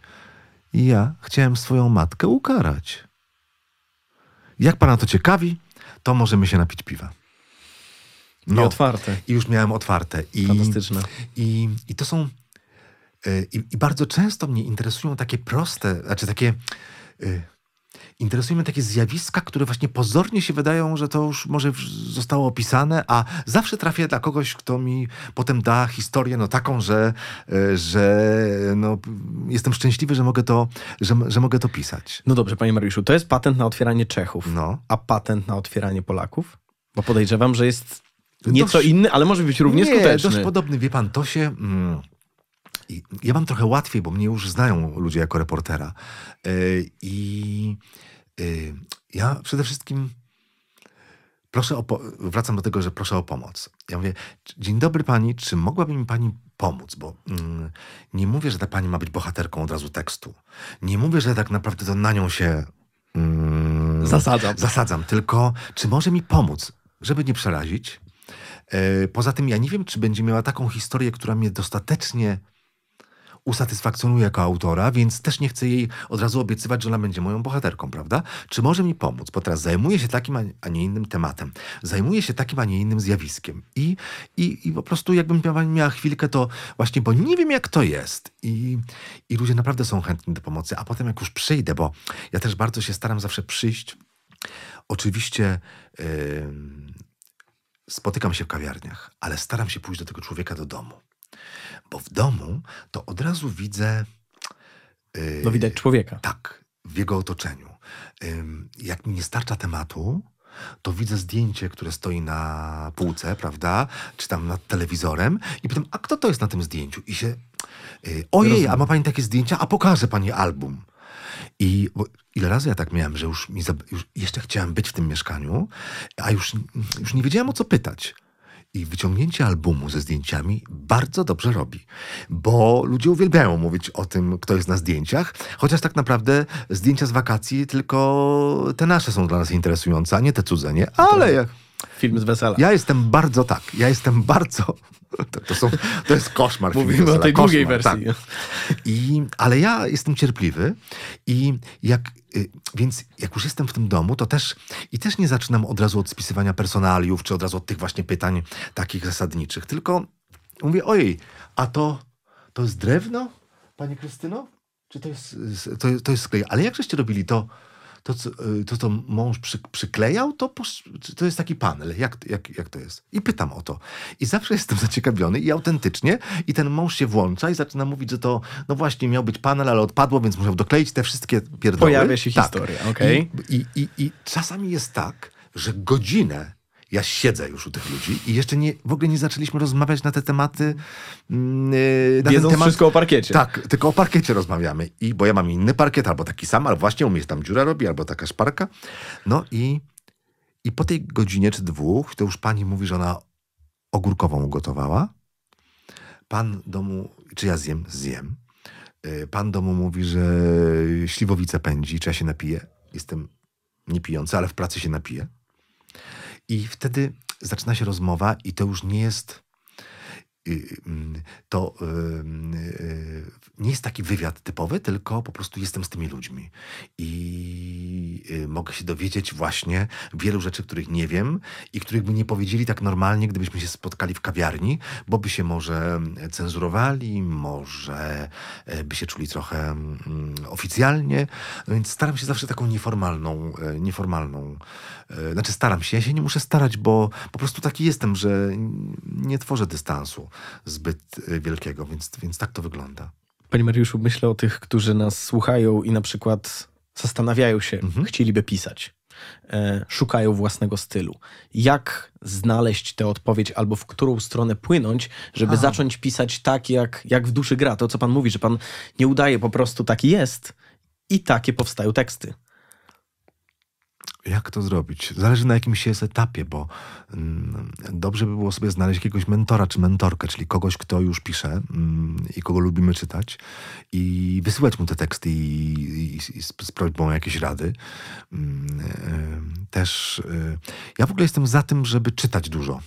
Ja chciałem swoją matkę ukarać. Jak pana to ciekawi, to możemy się napić piwa. No. otwarte. I już miałem otwarte. I, Fantastyczne. I, i to są. y, I, I bardzo często mnie interesują takie proste, znaczy takie. Interesują mnie takie zjawiska, które właśnie pozornie się wydają, że to już może zostało opisane, a zawsze trafię dla kogoś, kto mi potem da historię no taką, że, y, że no, jestem szczęśliwy, że mogę to, że, że mogę to pisać. No dobrze, panie Mariuszu, to jest patent na otwieranie Czechów, No. a patent na otwieranie Polaków? Bo podejrzewam, że jest nieco Dość- inny, ale może być równie Nie, skuteczny. dość podobny. Wie pan, to się... Mm, ja mam trochę łatwiej, bo mnie już znają ludzie jako reportera. Yy, I ja przede wszystkim proszę o... Wracam do tego, że proszę o pomoc. Ja mówię, dzień dobry pani, czy mogłaby mi pani pomóc? Bo mm, nie mówię, że ta pani ma być bohaterką od razu tekstu. Nie mówię, że tak naprawdę to na nią się... Mm, Zasadzam. Zasadzam, tylko czy może mi pomóc, żeby nie przerazić? E, Poza tym ja nie wiem, czy będzie miała taką historię, która mnie dostatecznie usatysfakcjonuje jako autora, więc też nie chcę jej od razu obiecywać, że ona będzie moją bohaterką, prawda? Czy może mi pomóc? Bo teraz zajmuję się takim, a nie- innym tematem. Zajmuję się takim, a nie innym zjawiskiem. I, i, i po prostu jakbym miała, miała chwilkę, to właśnie, bo nie wiem, jak to jest. I, I ludzie naprawdę są chętni do pomocy. A potem jak już przyjdę, bo ja też bardzo się staram zawsze przyjść. Oczywiście... em, spotykam się w kawiarniach, ale staram się pójść do tego człowieka do domu. Bo w domu to od razu widzę. yy, No widać człowieka. Tak, w jego otoczeniu. Ym, Jak mi nie starcza tematu, to widzę zdjęcie, które stoi na półce, prawda? Czy tam nad telewizorem i pytam, a kto to jest na tym zdjęciu? I się, yy, ojej, a ma pani takie zdjęcia? A pokaże pani album. I ile razy ja tak miałem, że już, mi już jeszcze chciałem być w tym mieszkaniu, a już, już nie wiedziałem o co pytać. I wyciągnięcie albumu ze zdjęciami bardzo dobrze robi, bo ludzie uwielbiają mówić o tym, kto jest na zdjęciach, chociaż tak naprawdę zdjęcia z wakacji tylko te nasze są dla nas interesujące, a nie te cudze, nie? Ale ja, Film z wesela. ja jestem bardzo tak, ja jestem bardzo... To, to, są, to jest koszmar. Mówimy o tej koszmar, wersji. tak. I, ale ja jestem cierpliwy i jak, y, więc jak już jestem w tym domu, to też i też nie zaczynam od razu od spisywania personaliów, czy od razu od tych właśnie pytań takich zasadniczych, tylko mówię, ojej, a to, to jest drewno, pani Krystyno? Czy to jest, to, to jest sklej? Ale jak żeście robili to? To, co- y, to, to mąż przy, przyklejał, to, to jest taki panel. Jak, jak, jak to jest? I pytam o to. I zawsze jestem zaciekawiony i autentycznie. I ten mąż się włącza i zaczyna mówić, że to, no właśnie, miał być panel, ale odpadło, więc musiał dokleić te wszystkie pierdoły. Pojawia się historia, okej. I, i, i, I czasami jest tak, że godzinę ja siedzę już u tych ludzi i jeszcze nie, w ogóle nie zaczęliśmy rozmawiać na te tematy. yy, Na Wiedząc temat, wszystko o parkiecie. Tak, tylko o parkiecie rozmawiamy. I bo ja mam inny parkiet, albo taki sam, albo właśnie u mnie tam dziura robi, albo taka szparka. No i, i po tej godzinie czy dwóch, to już pani mówi, że ona ogórkową ugotowała. Pan domu, czy ja zjem? Zjem. Y, Pan domu mówi, że śliwowice pędzi, czy ja się napiję. Jestem niepijący, ale w pracy się napiję. I wtedy zaczyna się rozmowa i to już nie jest to y, y, nie jest taki wywiad typowy, tylko po prostu jestem z tymi ludźmi. I y, mogę się dowiedzieć właśnie wielu rzeczy, których nie wiem i których by nie powiedzieli tak normalnie, gdybyśmy się spotkali w kawiarni, bo by się może cenzurowali, może e, by się czuli trochę mm, oficjalnie, no więc staram się zawsze taką nieformalną, e, nieformalną, e, znaczy staram się, ja się nie muszę starać, bo po prostu taki jestem, że nie tworzę dystansu zbyt e, wielkiego, więc, więc tak to wygląda. Panie Mariuszu, myślę o tych, którzy nas słuchają i na przykład zastanawiają się, Mhm. chcieliby pisać. e, szukają własnego stylu. Jak znaleźć tę odpowiedź albo w którą stronę płynąć, żeby Aha. zacząć pisać tak, jak, jak w duszy gra? To, co pan mówi, że pan nie udaje, po prostu taki jest i takie powstają teksty. Jak to zrobić? Zależy na jakim się jest etapie, bo mm, dobrze by było sobie znaleźć jakiegoś mentora czy mentorkę, czyli kogoś, kto już pisze mm, i kogo lubimy czytać i wysyłać mu te teksty i, i, i z, z prośbą o jakieś rady. Mm, y, też y, ja w ogóle jestem za tym, żeby czytać dużo,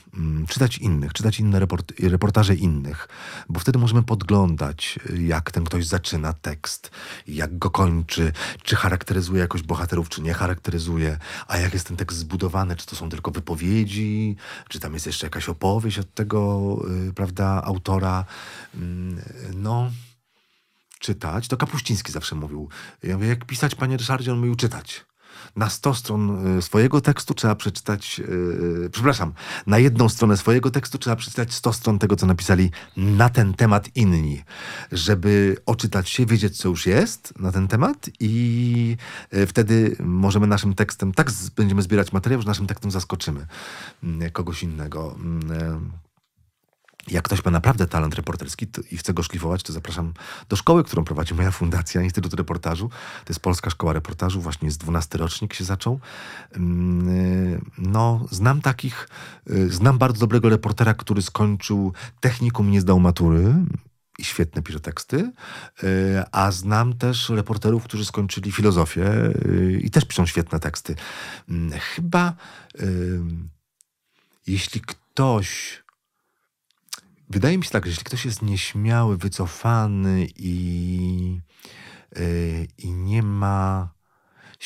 czytać innych, czytać inne report, reportaże innych, bo wtedy możemy podglądać, jak ten ktoś zaczyna tekst, jak go kończy, czy charakteryzuje jakoś bohaterów, czy nie charakteryzuje, a jak jest ten tekst zbudowany, czy to są tylko wypowiedzi, czy tam jest jeszcze jakaś opowieść od tego, y, prawda, autora. Mm, No, czytać, to Kapuściński zawsze mówił. Ja mówię, jak pisać, panie Ryszardzie, on mówił czytać. Na 100 stron y, swojego tekstu trzeba przeczytać, yy, przepraszam, na jedną stronę swojego tekstu trzeba przeczytać 100 stron tego, co napisali na ten temat inni, żeby oczytać się, wiedzieć, co już jest na ten temat i y, wtedy możemy naszym tekstem, tak będziemy zbierać materiał, że naszym tekstem zaskoczymy mm, kogoś innego. Mm, y, jak ktoś ma naprawdę talent reporterski i chce go szlifować, to zapraszam do szkoły, którą prowadzi moja fundacja, Instytut Reportażu. To jest Polska Szkoła Reportażu, właśnie jest 12 rocznik się zaczął. Mm, y, No, znam takich, y, znam bardzo dobrego reportera, który skończył technikum nie zdał matury i świetne pisze teksty, y, a znam też reporterów, którzy skończyli filozofię i też piszą świetne teksty. Mm, Chyba jeśli ktoś Wydaje mi się tak, że jeśli ktoś jest nieśmiały, wycofany i, yy, i nie ma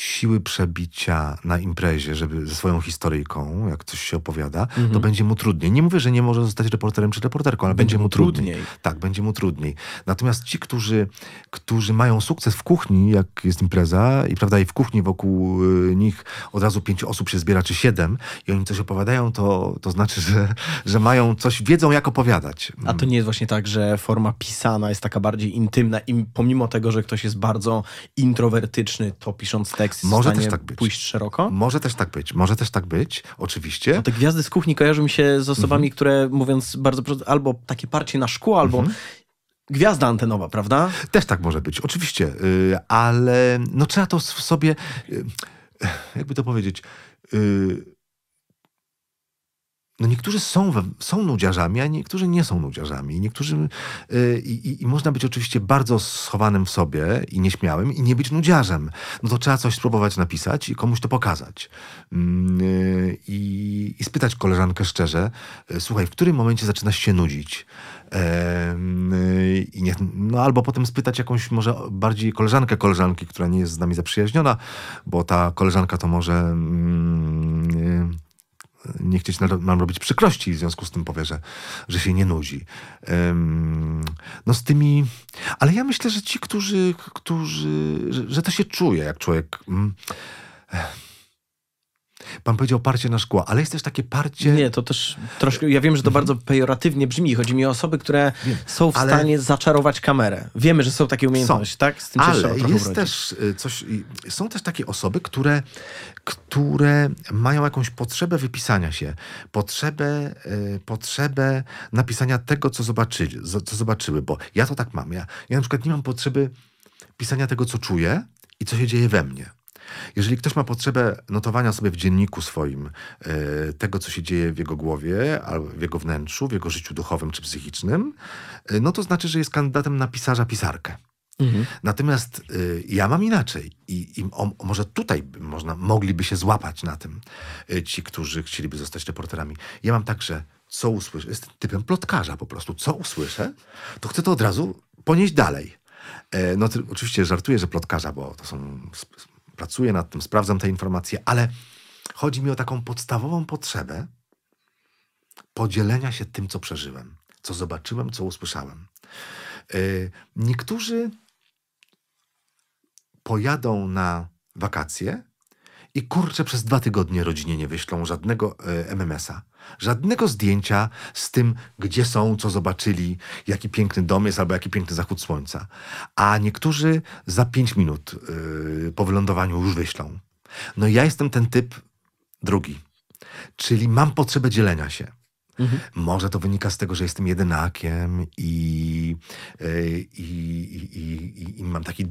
siły przebicia na imprezie, żeby ze swoją historyjką, jak coś się opowiada, to będzie mu trudniej. Nie mówię, że nie może zostać reporterem czy reporterką, ale będzie, mu trudniej. Tak, będzie mu trudniej. Natomiast ci, którzy, którzy mają sukces w kuchni, jak jest impreza, i prawda, i w kuchni wokół y, nich od razu pięć osób się zbiera, czy siedem, i oni coś opowiadają, to, to znaczy, że, że mają coś, wiedzą jak opowiadać. A to nie jest właśnie tak, że forma pisana jest taka bardziej intymna i pomimo tego, że ktoś jest bardzo introwertyczny, to pisząc tekst jest Może w stanie też tak być. pójść szeroko? Może też tak być, może też tak być, oczywiście. No te gwiazdy z kuchni kojarzą mi się z osobami, Mhm. które mówiąc bardzo prosto, albo takie parcie na szkło, albo gwiazda antenowa, prawda? Też tak może być, oczywiście, y, ale no trzeba to w sobie, y, jakby to powiedzieć, y, no niektórzy są, we, są nudziarzami, a niektórzy nie są nudziarzami. Niektórzy, y, i, i, można być oczywiście bardzo schowanym w sobie i nieśmiałym i nie być nudziarzem. No to trzeba coś spróbować napisać i komuś to pokazać. Mm, y, I, spytać koleżankę szczerze, y, słuchaj, w którym momencie zaczynasz się nudzić? Y, I niech, no albo potem spytać jakąś może bardziej koleżankę koleżanki, która nie jest z nami zaprzyjaźniona, bo ta koleżanka to może mm, nie chcieć nam robić przykrości, w związku z tym powie, że, że się nie nudzi. Em, no z tymi... Ale ja myślę, że ci, którzy... którzy że, że to się czuje, jak człowiek... mm, Pan powiedział parcie na szkło, ale jest też takie parcie... Nie, to też troszkę, ja wiem, że to bardzo pejoratywnie brzmi. Chodzi mi o osoby, które. Wiem, są w ale- stanie zaczarować kamerę. Wiemy, że są takie umiejętności, tak? Z tym się Ale jest też y, coś, i są też takie osoby, które, które mają jakąś potrzebę wypisania się, potrzebę, y, potrzebę napisania tego, co zobaczyli, zo- co zobaczyły, bo ja to tak mam. Ja, ja na przykład nie mam potrzeby pisania tego, co czuję i co się dzieje we mnie. Jeżeli ktoś ma potrzebę notowania sobie w dzienniku swoim e, tego, co się dzieje w jego głowie, albo w jego wnętrzu, w jego życiu duchowym czy psychicznym, e, no to znaczy, że jest kandydatem na pisarza, pisarkę. Mhm. Natomiast y, ja mam inaczej i, i o, może tutaj można, mogliby się złapać na tym ci, którzy chcieliby zostać reporterami. Ja mam tak, że co usłyszę, jestem typem plotkarza po prostu. Co usłyszę, to chcę to od razu ponieść dalej. E, no oczywiście żartuję, że plotkarza, bo to są, pracuję nad tym, sprawdzam te informacje, ale chodzi mi o taką podstawową potrzebę podzielenia się tym, co przeżyłem, co zobaczyłem, co usłyszałem. E, Niektórzy pojadą na wakacje i kurczę, przez dwa tygodnie rodzinie nie wyślą żadnego e, MMS-a. Żadnego zdjęcia z tym, gdzie są, co zobaczyli, jaki piękny dom jest albo jaki piękny zachód słońca. A niektórzy za pięć minut e, po wylądowaniu już wyślą. No ja jestem ten typ drugi, czyli mam potrzebę dzielenia się. Mhm. Może to wynika z tego, że jestem jedynakiem i, e, i, i, i, mam taki,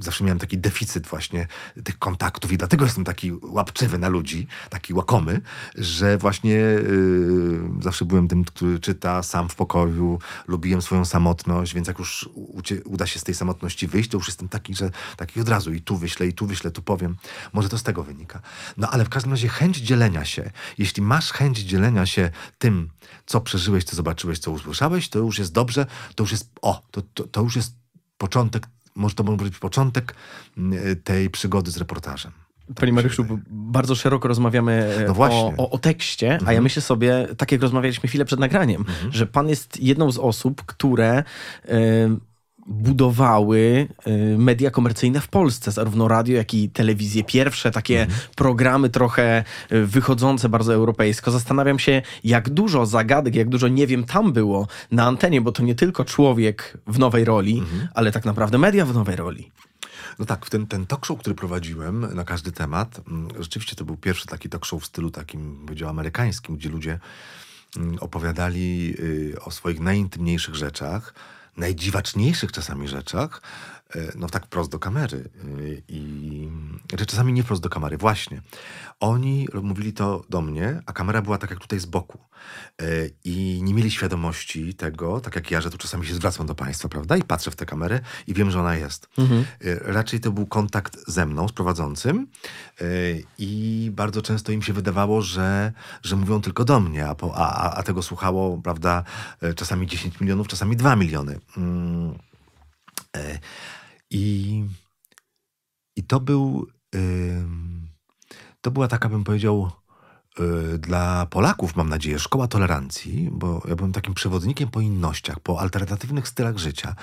zawsze miałem taki deficyt właśnie tych kontaktów i dlatego jestem taki łapczywy na ludzi, taki łakomy, że właśnie yy, zawsze byłem tym, który czyta sam w pokoju, lubiłem swoją samotność, więc jak już uda się z tej samotności wyjść, to już jestem taki, że taki od razu i tu wyślę, i tu wyślę, tu powiem. Może to z tego wynika. No ale w każdym razie chęć dzielenia się, jeśli masz chęć dzielenia się tym, co przeżyłeś, co zobaczyłeś, co usłyszałeś, to już jest dobrze, to już jest, o, to, to, to już jest początek, może to może być początek mm, tej przygody z reportażem. Panie Mariuszu, bardzo szeroko rozmawiamy no o, o, o, tekście, mhm. a ja mhm. myślę sobie, tak jak rozmawialiśmy chwilę przed nagraniem, mhm. że pan jest jedną z osób, które... Yy, budowały y, media komercyjne w Polsce, zarówno radio, jak i telewizję. Pierwsze takie mhm. programy trochę y, wychodzące bardzo europejsko. Zastanawiam się, jak dużo zagadek, jak dużo nie wiem tam było na antenie, bo to nie tylko człowiek w nowej roli, mhm. ale tak naprawdę media w nowej roli. No tak, ten, ten talk show, który prowadziłem na każdy temat, mm, rzeczywiście to był pierwszy taki talk show w stylu takim, powiedział, amerykańskim, gdzie ludzie mm, opowiadali y, o swoich najintymniejszych rzeczach, najdziwaczniejszych czasami rzeczach, no tak prosto do kamery. E, I że czasami nie prosto do kamery, właśnie. Oni mówili to do mnie, a kamera była tak jak tutaj z boku. E, I nie mieli świadomości tego, tak jak ja, że tu czasami się zwracam do państwa, prawda? I patrzę w tę kamerę i wiem, że ona jest. Mhm. Raczej to był kontakt ze mną, z prowadzącym. I bardzo często im się wydawało, że, że mówią tylko do mnie, a, po, a, a tego słuchało, prawda, czasami 10 milionów, czasami 2 miliony. Mm. I, i to był, to była taka, bym powiedział, y, dla Polaków, mam nadzieję, szkoła tolerancji, bo ja byłem takim przewodnikiem po innościach, po alternatywnych stylach życia.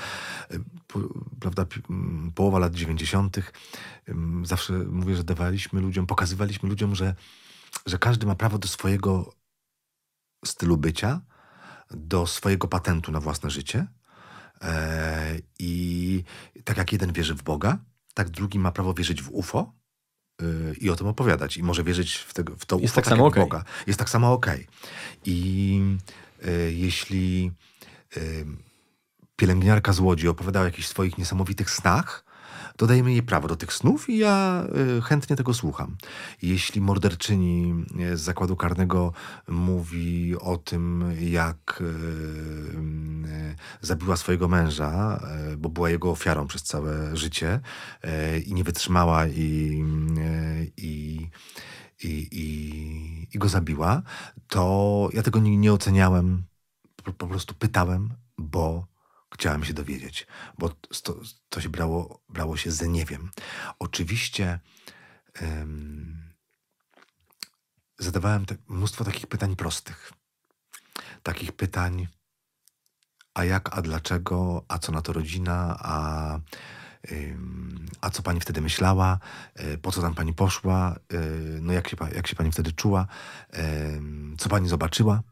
Po, prawda, połowa lat 90. Zawsze mówię, że dawaliśmy ludziom, pokazywaliśmy ludziom, że, że każdy ma prawo do swojego stylu bycia, do swojego patentu na własne życie E, I tak jak jeden wierzy w Boga, tak drugi ma prawo wierzyć w UFO y, i o tym opowiadać. I może wierzyć w, tego, w to Jest UFO tak, tak samo okay. Boga. Jest tak samo okej. Okay. I y, jeśli y, pielęgniarka z Łodzi opowiadała o jakichś swoich niesamowitych snach, to jej prawo do tych snów i ja y, chętnie tego słucham. Jeśli morderczyni z zakładu karnego mówi o tym, jak y, y, zabiła swojego męża, bo była jego ofiarą przez całe życie i nie wytrzymała i, i i, i, i, go zabiła, to ja tego nie, nie oceniałem. Po, po, prostu pytałem, bo chciałem się dowiedzieć, bo to, to się brało, brało się ze nie wiem. Oczywiście um, zadawałem te, mnóstwo takich pytań prostych. Takich pytań, a jak, a dlaczego, a co na to rodzina, a, a co pani wtedy myślała, e, po co tam pani poszła, e, no jak się, jak się pani wtedy czuła, co pani zobaczyła.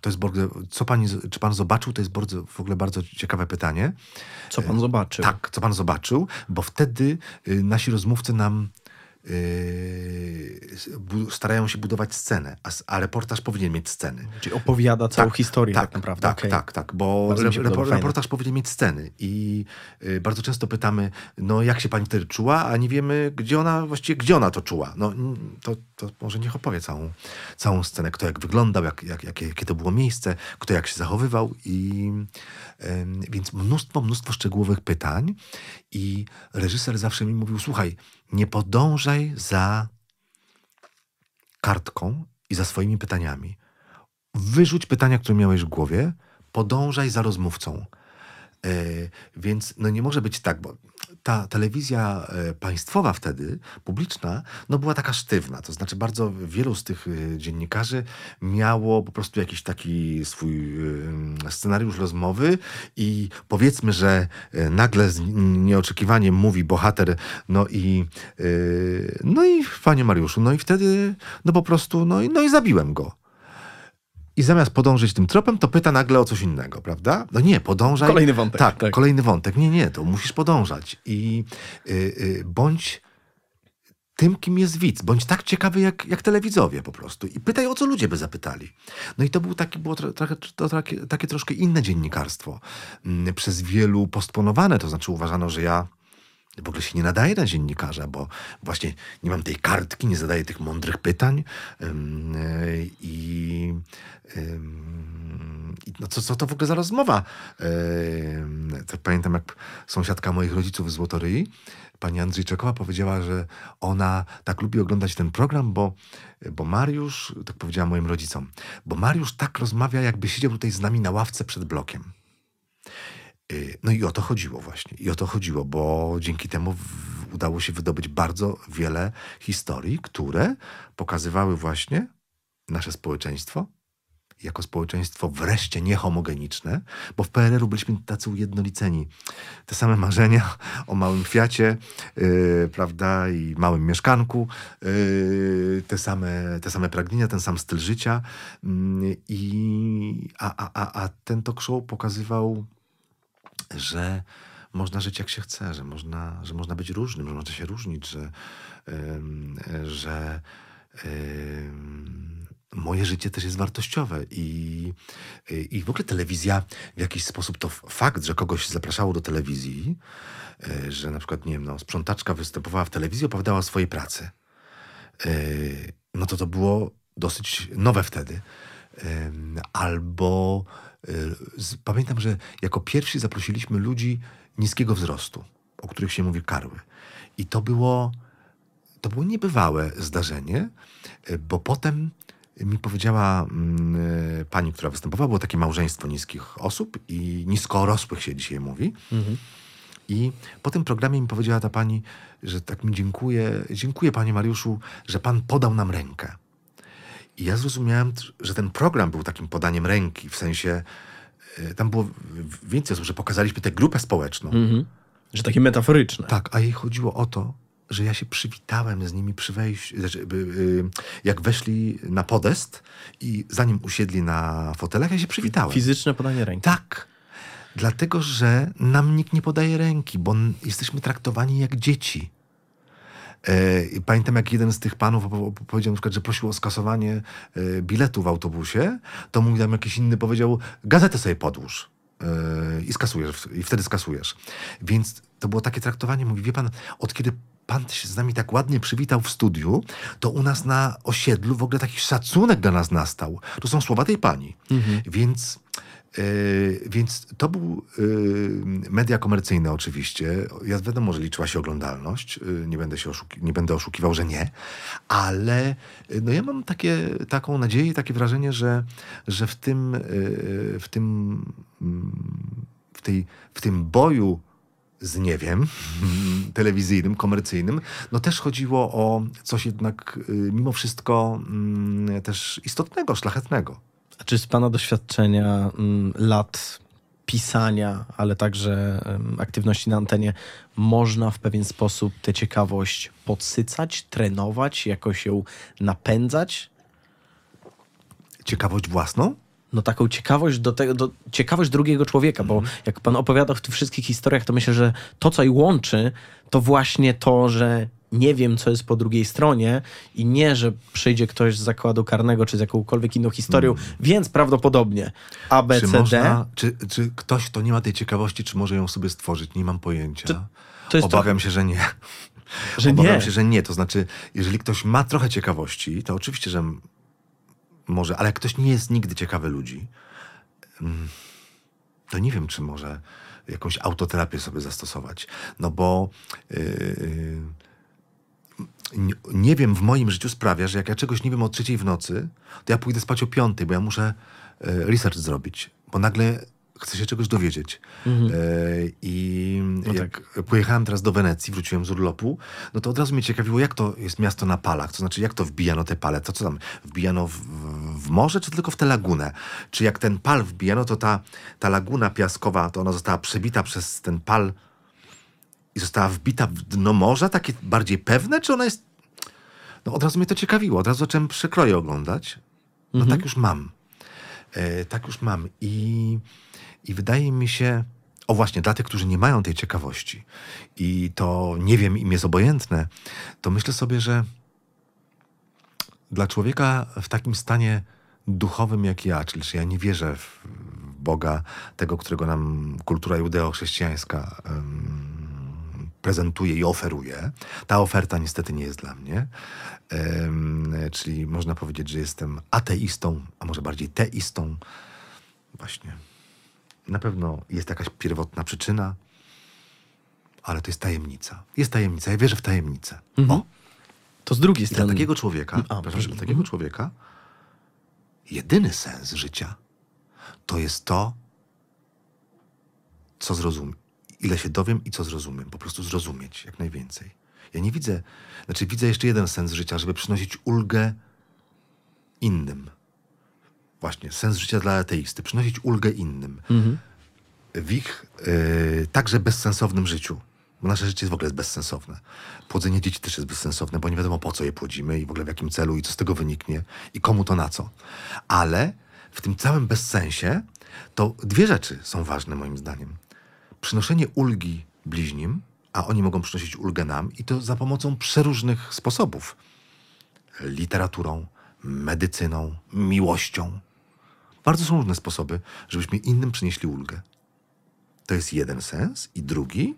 To jest bardzo, co pani, czy pan zobaczył, to jest bardzo, w ogóle bardzo ciekawe pytanie. Co pan zobaczył? Tak, co pan zobaczył, bo wtedy y, nasi rozmówcy nam Yy, starają się budować scenę, a, a, reportaż powinien mieć sceny. Czyli opowiada całą tak, historię tak, tak naprawdę. Tak, okay. tak, tak, bo re, repor, reportaż powinien mieć sceny i y, bardzo często pytamy, no jak się pani wtedy czuła, a nie wiemy, gdzie ona, właściwie gdzie ona to czuła. No to, to może niech opowie całą, całą scenę, kto jak wyglądał, jak, jak, jakie, jakie to było miejsce, kto jak się zachowywał i więc mnóstwo, mnóstwo szczegółowych pytań i reżyser zawsze mi mówił, słuchaj, nie podążaj za kartką i za swoimi pytaniami. Wyrzuć pytania, które miałeś w głowie, podążaj za rozmówcą. Yy, więc no nie może być tak, bo ta telewizja e, państwowa wtedy, publiczna, no była taka sztywna. To znaczy bardzo wielu z tych e, dziennikarzy miało po prostu jakiś taki swój e, scenariusz rozmowy i powiedzmy, że nagle z nieoczekiwaniem mówi bohater, no i no i panie Mariuszu, no i wtedy no po prostu, no i, no i zabiłem go. I zamiast podążyć tym tropem, to pyta nagle o coś innego, prawda? No nie, podążaj. Kolejny wątek. Tak, tak. kolejny wątek. Nie, nie, to musisz podążać. I y, y, bądź tym, kim jest widz. Bądź tak ciekawy jak, jak telewidzowie po prostu. I pytaj, o co ludzie by zapytali. No i to był taki, było trochę, to takie, takie troszkę inne dziennikarstwo. Mm, przez wielu postponowane, to znaczy uważano, że ja w ogóle się nie nadaję na dziennikarza, bo właśnie nie mam tej kartki, nie zadaję tych mądrych pytań i, i no co, co to w ogóle za rozmowa? To pamiętam, jak sąsiadka moich rodziców z Złotoryi, pani Andrzejczakowa powiedziała, że ona tak lubi oglądać ten program, bo, bo Mariusz, tak powiedziała moim rodzicom, bo Mariusz tak rozmawia, jakby siedział tutaj z nami na ławce przed blokiem. Y, no i o to chodziło właśnie. I o to chodziło, bo dzięki temu udało się wydobyć bardzo wiele historii, które pokazywały właśnie nasze społeczeństwo jako społeczeństwo wreszcie niehomogeniczne, bo w PRL-u byliśmy tacy ujednoliceni. Te same marzenia o małym Fiacie, yy, prawda, i małym mieszkanku, yy, te, same, te same pragnienia, ten sam styl życia. Yy, a, a, a, a ten talk show pokazywał że można żyć jak się chce, że można, że można być różnym, że można się różnić, że, że moje życie też jest wartościowe i, i w ogóle telewizja w jakiś sposób to fakt, że kogoś zapraszało do telewizji, e, że na przykład, nie wiem, no, sprzątaczka występowała w telewizji, opowiadała o swojej pracy. E, no to to było dosyć nowe wtedy. Albo pamiętam, że jako pierwsi zaprosiliśmy ludzi niskiego wzrostu, o których się mówi karły. I to było, to było niebywałe zdarzenie, y, bo potem mi powiedziała mm, y, pani, która występowała, było takie małżeństwo niskich osób i niskorosłych się dzisiaj mówi. Mhm. I po tym programie mi powiedziała ta pani, że tak mi dziękuję, dziękuję panie Mariuszu, że pan podał nam rękę. I ja zrozumiałem, że ten program był takim podaniem ręki, w sensie e, tam było więcej osób, że pokazaliśmy tę grupę społeczną. Mhm. Że takie metaforyczne. Tak, a jej chodziło o to, że ja się przywitałem z nimi przy wejściu, znaczy, y, jak weszli na podest i zanim usiedli na fotelach, ja się przywitałem. Fizyczne podanie ręki. Tak. Dlatego, że nam nikt nie podaje ręki, bo jesteśmy traktowani jak dzieci. E, pamiętam, jak jeden z tych panów powiedział na przykład, że prosił o skasowanie e, biletu w autobusie, to mu tam jakiś inny powiedział, gazetę sobie podłóż e, i skasujesz, i wtedy skasujesz. Więc to było takie traktowanie, mówi, wie pan, od kiedy pan się z nami tak ładnie przywitał w studiu, to u nas na osiedlu w ogóle taki szacunek dla nas nastał. To są słowa tej pani. Mhm. Więc więc to był e, media komercyjne oczywiście. Ja wiadomo, że liczyła się oglądalność. E, nie będę, się oszuki- nie będę oszukiwał, że nie. Ale no ja mam takie, taką nadzieję, takie wrażenie, że, że w tym, w tym, w tej, w tym boju z nie wiem, telewizyjnym, komercyjnym, no też chodziło o coś jednak mimo wszystko mm, też istotnego, szlachetnego. A czy z Pana doświadczenia mm, lat pisania, ale także aktywności na antenie, można w pewien sposób tę ciekawość podsycać, trenować, jakoś ją napędzać? Ciekawość własną? no taką ciekawość do tego, do, ciekawość drugiego człowieka, bo mhm. jak pan opowiada w tych wszystkich historiach, to myślę, że to, co i łączy, to właśnie to, że nie wiem, co jest po drugiej stronie i nie, że przyjdzie ktoś z zakładu karnego czy z jakąkolwiek inną historią, mm. więc prawdopodobnie A, B, czy C, można, D. Czy, czy ktoś, kto nie ma tej ciekawości, czy może ją sobie stworzyć? Nie mam pojęcia. Obawiam się, że nie. Że Obawiam nie. się, że nie. To znaczy, jeżeli ktoś ma trochę ciekawości, to oczywiście, że może, ale jak ktoś nie jest nigdy ciekawy ludzi, mm, to nie wiem, czy może jakąś autoterapię sobie zastosować. No bo yy, nie wiem w moim życiu sprawia, że jak ja czegoś nie wiem o trzeciej w nocy, to ja pójdę spać o piątej, bo ja muszę e, research zrobić, bo nagle chcę się czegoś dowiedzieć. Mhm. E, I no jak tak. pojechałem teraz do Wenecji, wróciłem z urlopu, no to od razu mnie ciekawiło, jak to jest miasto na palach, to znaczy jak to wbijano te pale, to co tam, wbijano w, w morze, czy tylko w tę lagunę? Czy jak ten pal wbijano, to ta, ta laguna piaskowa, to ona została przebita przez ten pal i została wbita w dno morza, takie bardziej pewne, czy ona jest... No od razu mnie to ciekawiło, od razu zacząłem przekroje oglądać. No mhm. tak już mam. E, tak już mam. I, I wydaje mi się, o właśnie, dla tych, którzy nie mają tej ciekawości i to nie wiem, im jest obojętne, to myślę sobie, że dla człowieka w takim stanie duchowym jak ja, czyli że ja nie wierzę w Boga, tego, którego nam kultura judeo-chrześcijańska em, prezentuje i oferuje. Ta oferta niestety nie jest dla mnie. Czyli można powiedzieć, że jestem ateistą, a może bardziej teistą. Właśnie. Na pewno jest jakaś pierwotna przyczyna, ale to jest tajemnica. Jest tajemnica. Ja wierzę w tajemnicę. O, To z drugiej i dla strony. takiego człowieka, A, przepraszam, proszę. dla takiego człowieka jedyny sens życia to jest to, co zrozumiem. Ile się dowiem i co zrozumiem. Po prostu zrozumieć jak najwięcej. Ja nie widzę, znaczy widzę jeszcze jeden sens życia, żeby przynosić ulgę innym. Właśnie, sens życia dla ateisty. Przynosić ulgę innym. W ich yy, także bezsensownym życiu. Bo nasze życie w ogóle jest bezsensowne. Płodzenie dzieci też jest bezsensowne, bo nie wiadomo po co je płodzimy i w ogóle w jakim celu i co z tego wyniknie i komu to na co. Ale w tym całym bezsensie to dwie rzeczy są ważne moim zdaniem. Przynoszenie ulgi bliźnim, a oni mogą przynosić ulgę nam i to za pomocą przeróżnych sposobów. Literaturą, medycyną, miłością. Bardzo są różne sposoby, żebyśmy innym przynieśli ulgę. To jest jeden sens. I drugi,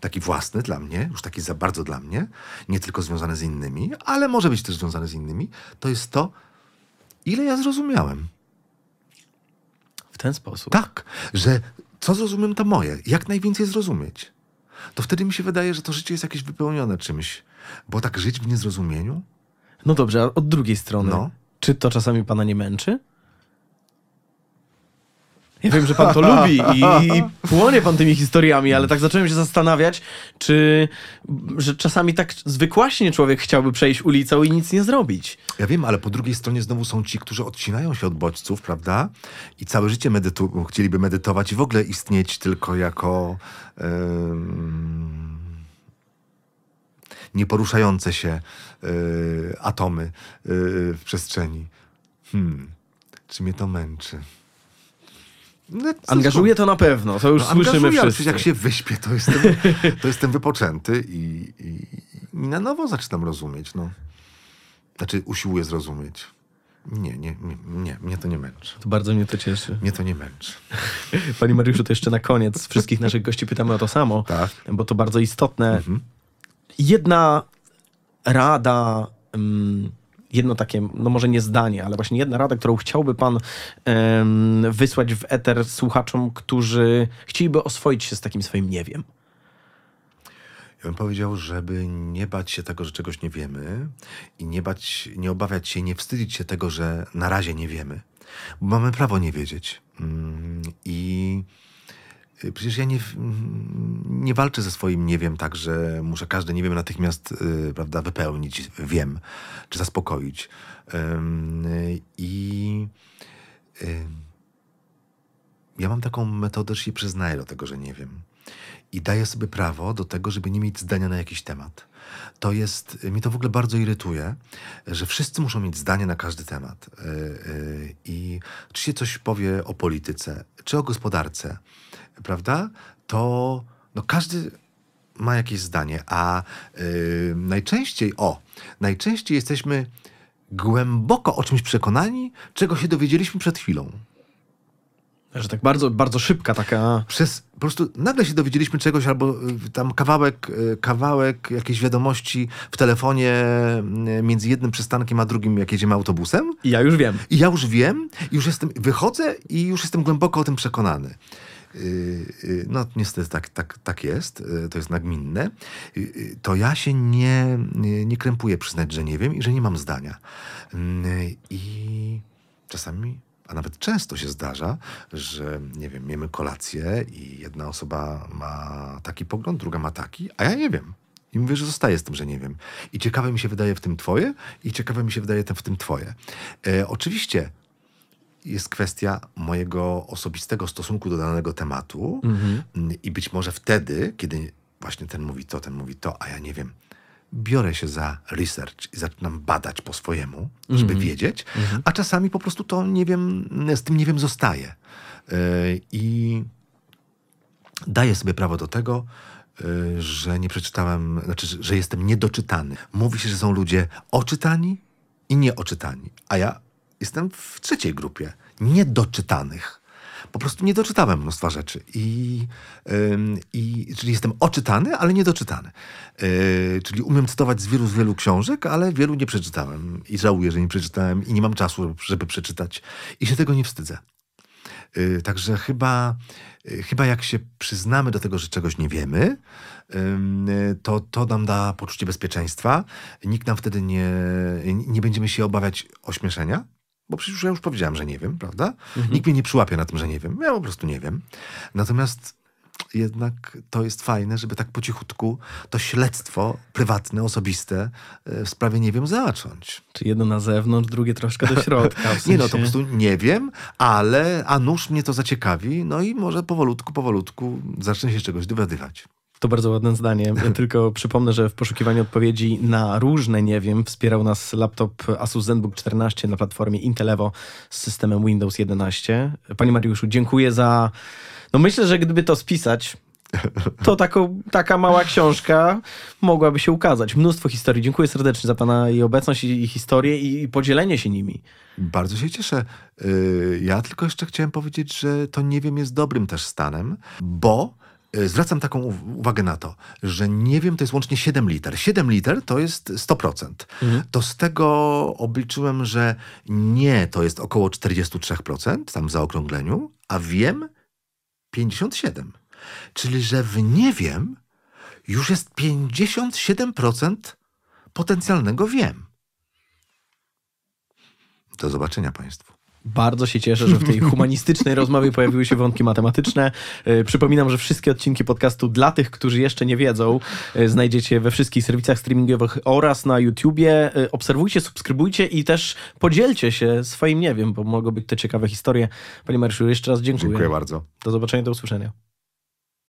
taki własny dla mnie, już taki za bardzo dla mnie, nie tylko związany z innymi, ale może być też związany z innymi, to jest to, ile ja zrozumiałem. W ten sposób. Tak, że co zrozumiem, to moje. Jak najwięcej zrozumieć. To wtedy mi się wydaje, że to życie jest jakieś wypełnione czymś. Bo tak żyć w niezrozumieniu? No dobrze, a od drugiej strony. No. Czy to czasami pana nie męczy? Ja wiem, że pan to lubi i, i płonie pan tymi historiami, ale tak zacząłem się zastanawiać, czy że czasami tak zwykłaśnie człowiek chciałby przejść ulicą i nic nie zrobić. Ja wiem, ale po drugiej stronie znowu są ci, którzy odcinają się od bodźców, prawda? I całe życie medytu- chcieliby medytować i w ogóle istnieć tylko jako em, nieporuszające się y, atomy y, w przestrzeni. Hmm, czy mnie to męczy? No, Angażuje to na pewno, to już no, słyszymy wszyscy. jak się wyśpię, to jestem, to jestem wypoczęty i, i, i na nowo zaczynam rozumieć. No. Znaczy, usiłuję zrozumieć. Nie, nie, nie, nie, mnie to nie męczy. To bardzo mnie to cieszy. Mnie to nie męczy. Panie Mariuszu, to jeszcze na koniec wszystkich naszych gości pytamy o to samo, Tak. bo to bardzo istotne. Jedna rada, mm, jedno takie, no może nie zdanie, ale właśnie jedna rada, którą chciałby pan em, wysłać w eter słuchaczom, którzy chcieliby oswoić się z takim swoim nie wiem. Ja bym powiedział, żeby nie bać się tego, że czegoś nie wiemy i nie bać, nie obawiać się, nie wstydzić się tego, że na razie nie wiemy. Bo mamy prawo nie wiedzieć. Mm, I przecież ja nie, nie walczę ze swoim nie wiem tak, że muszę każde nie wiem natychmiast y, prawda, wypełnić, wiem, czy zaspokoić. Y, I y, ja mam taką metodę, że się przyznaję do tego, że nie wiem. I daję sobie prawo do tego, żeby nie mieć zdania na jakiś temat. To jest, mnie to w ogóle bardzo irytuje, że wszyscy muszą mieć zdanie na każdy temat. Yy, yy, I czy się coś powie o polityce, czy o gospodarce, prawda? To no każdy ma jakieś zdanie, a yy, najczęściej, o, najczęściej jesteśmy głęboko o czymś przekonani, czego się dowiedzieliśmy przed chwilą. Że tak bardzo, bardzo szybka taka... przez po prostu nagle się dowiedzieliśmy czegoś, albo y, tam kawałek, y, kawałek jakiejś wiadomości w telefonie y, między jednym przystankiem a drugim, jak jedziemy autobusem. I ja już wiem. I ja już wiem, już jestem, wychodzę i już jestem głęboko o tym przekonany. No, niestety tak, tak, tak jest, to jest nagminne. To ja się nie, nie, nie krępuję przyznać, że nie wiem i że nie mam zdania. Yy, I czasami, a nawet często się zdarza, że nie wiem, jemy kolację i jedna osoba ma taki pogląd, druga ma taki, a ja nie wiem. I mówię, że zostaję z tym, że nie wiem. I ciekawe mi się wydaje w tym twoje, i ciekawe mi się wydaje w tym twoje. E, oczywiście jest kwestia mojego osobistego stosunku do danego tematu Mm, i być może wtedy, kiedy właśnie ten mówi to, ten mówi to, a ja nie wiem, biorę się za research i zaczynam badać po swojemu, żeby wiedzieć, a czasami po prostu to nie wiem, z tym nie wiem zostaje. E, I daję sobie prawo do tego, y, że nie przeczytałem, znaczy, że jestem niedoczytany. Mówi się, że są ludzie oczytani i nieoczytani, a ja jestem w trzeciej grupie niedoczytanych. Po prostu nie doczytałem mnóstwa rzeczy. I, i, czyli jestem oczytany, ale niedoczytany. Yy, czyli umiem cytować z wielu, z wielu książek, ale wielu nie przeczytałem. I żałuję, że nie przeczytałem i nie mam czasu, żeby, przeczytać. I się tego nie wstydzę. Yy, Także chyba, yy, chyba jak się przyznamy do tego, że czegoś nie wiemy, to to nam da poczucie bezpieczeństwa. Nikt nam wtedy nie, nie będziemy się obawiać ośmieszenia, bo przecież ja już powiedziałem, że nie wiem, prawda? Nikt mnie nie przyłapie na tym, że nie wiem. Ja po prostu nie wiem. Natomiast jednak to jest fajne, żeby tak po cichutku to śledztwo prywatne, osobiste yy, w sprawie nie wiem zacząć. Czy jedno na zewnątrz, drugie troszkę do środka. W Nie no, to po sensie- prostu nie wiem, ale a nuż mnie to zaciekawi, no i może powolutku, powolutku zacznę się czegoś dowiadywać. To bardzo ładne zdanie. Ja tylko przypomnę, że w poszukiwaniu odpowiedzi na różne nie wiem wspierał nas laptop Asus ZenBook 14 na platformie Intel Evo z systemem Windows 11. Panie Mariuszu, dziękuję za... No myślę, że gdyby to spisać, to taką, taka mała książka mogłaby się ukazać. Mnóstwo historii. Dziękuję serdecznie za Pana jej obecność i, i historię i, i podzielenie się nimi. Bardzo się cieszę. Yy, Ja tylko jeszcze chciałem powiedzieć, że to nie wiem jest dobrym też stanem, bo zwracam taką uwagę na to, że nie wiem to jest łącznie 7 liter. 7 liter to jest 100%. To z tego obliczyłem, że nie to jest około 43%, tam w zaokrągleniu, a wiem 57. Czyli, że w nie wiem już jest 57% potencjalnego wiem. Do zobaczenia Państwu. Bardzo się cieszę, że w tej humanistycznej rozmowie pojawiły się wątki matematyczne. E, Przypominam, że wszystkie odcinki podcastu dla tych, którzy jeszcze nie wiedzą, e, znajdziecie we wszystkich serwisach streamingowych oraz na YouTubie. E, Obserwujcie, subskrybujcie i też podzielcie się swoim nie wiem, bo mogą być to ciekawe historie. Panie Mariuszu, jeszcze raz dziękuję. Dziękuję bardzo. Do zobaczenia, do usłyszenia.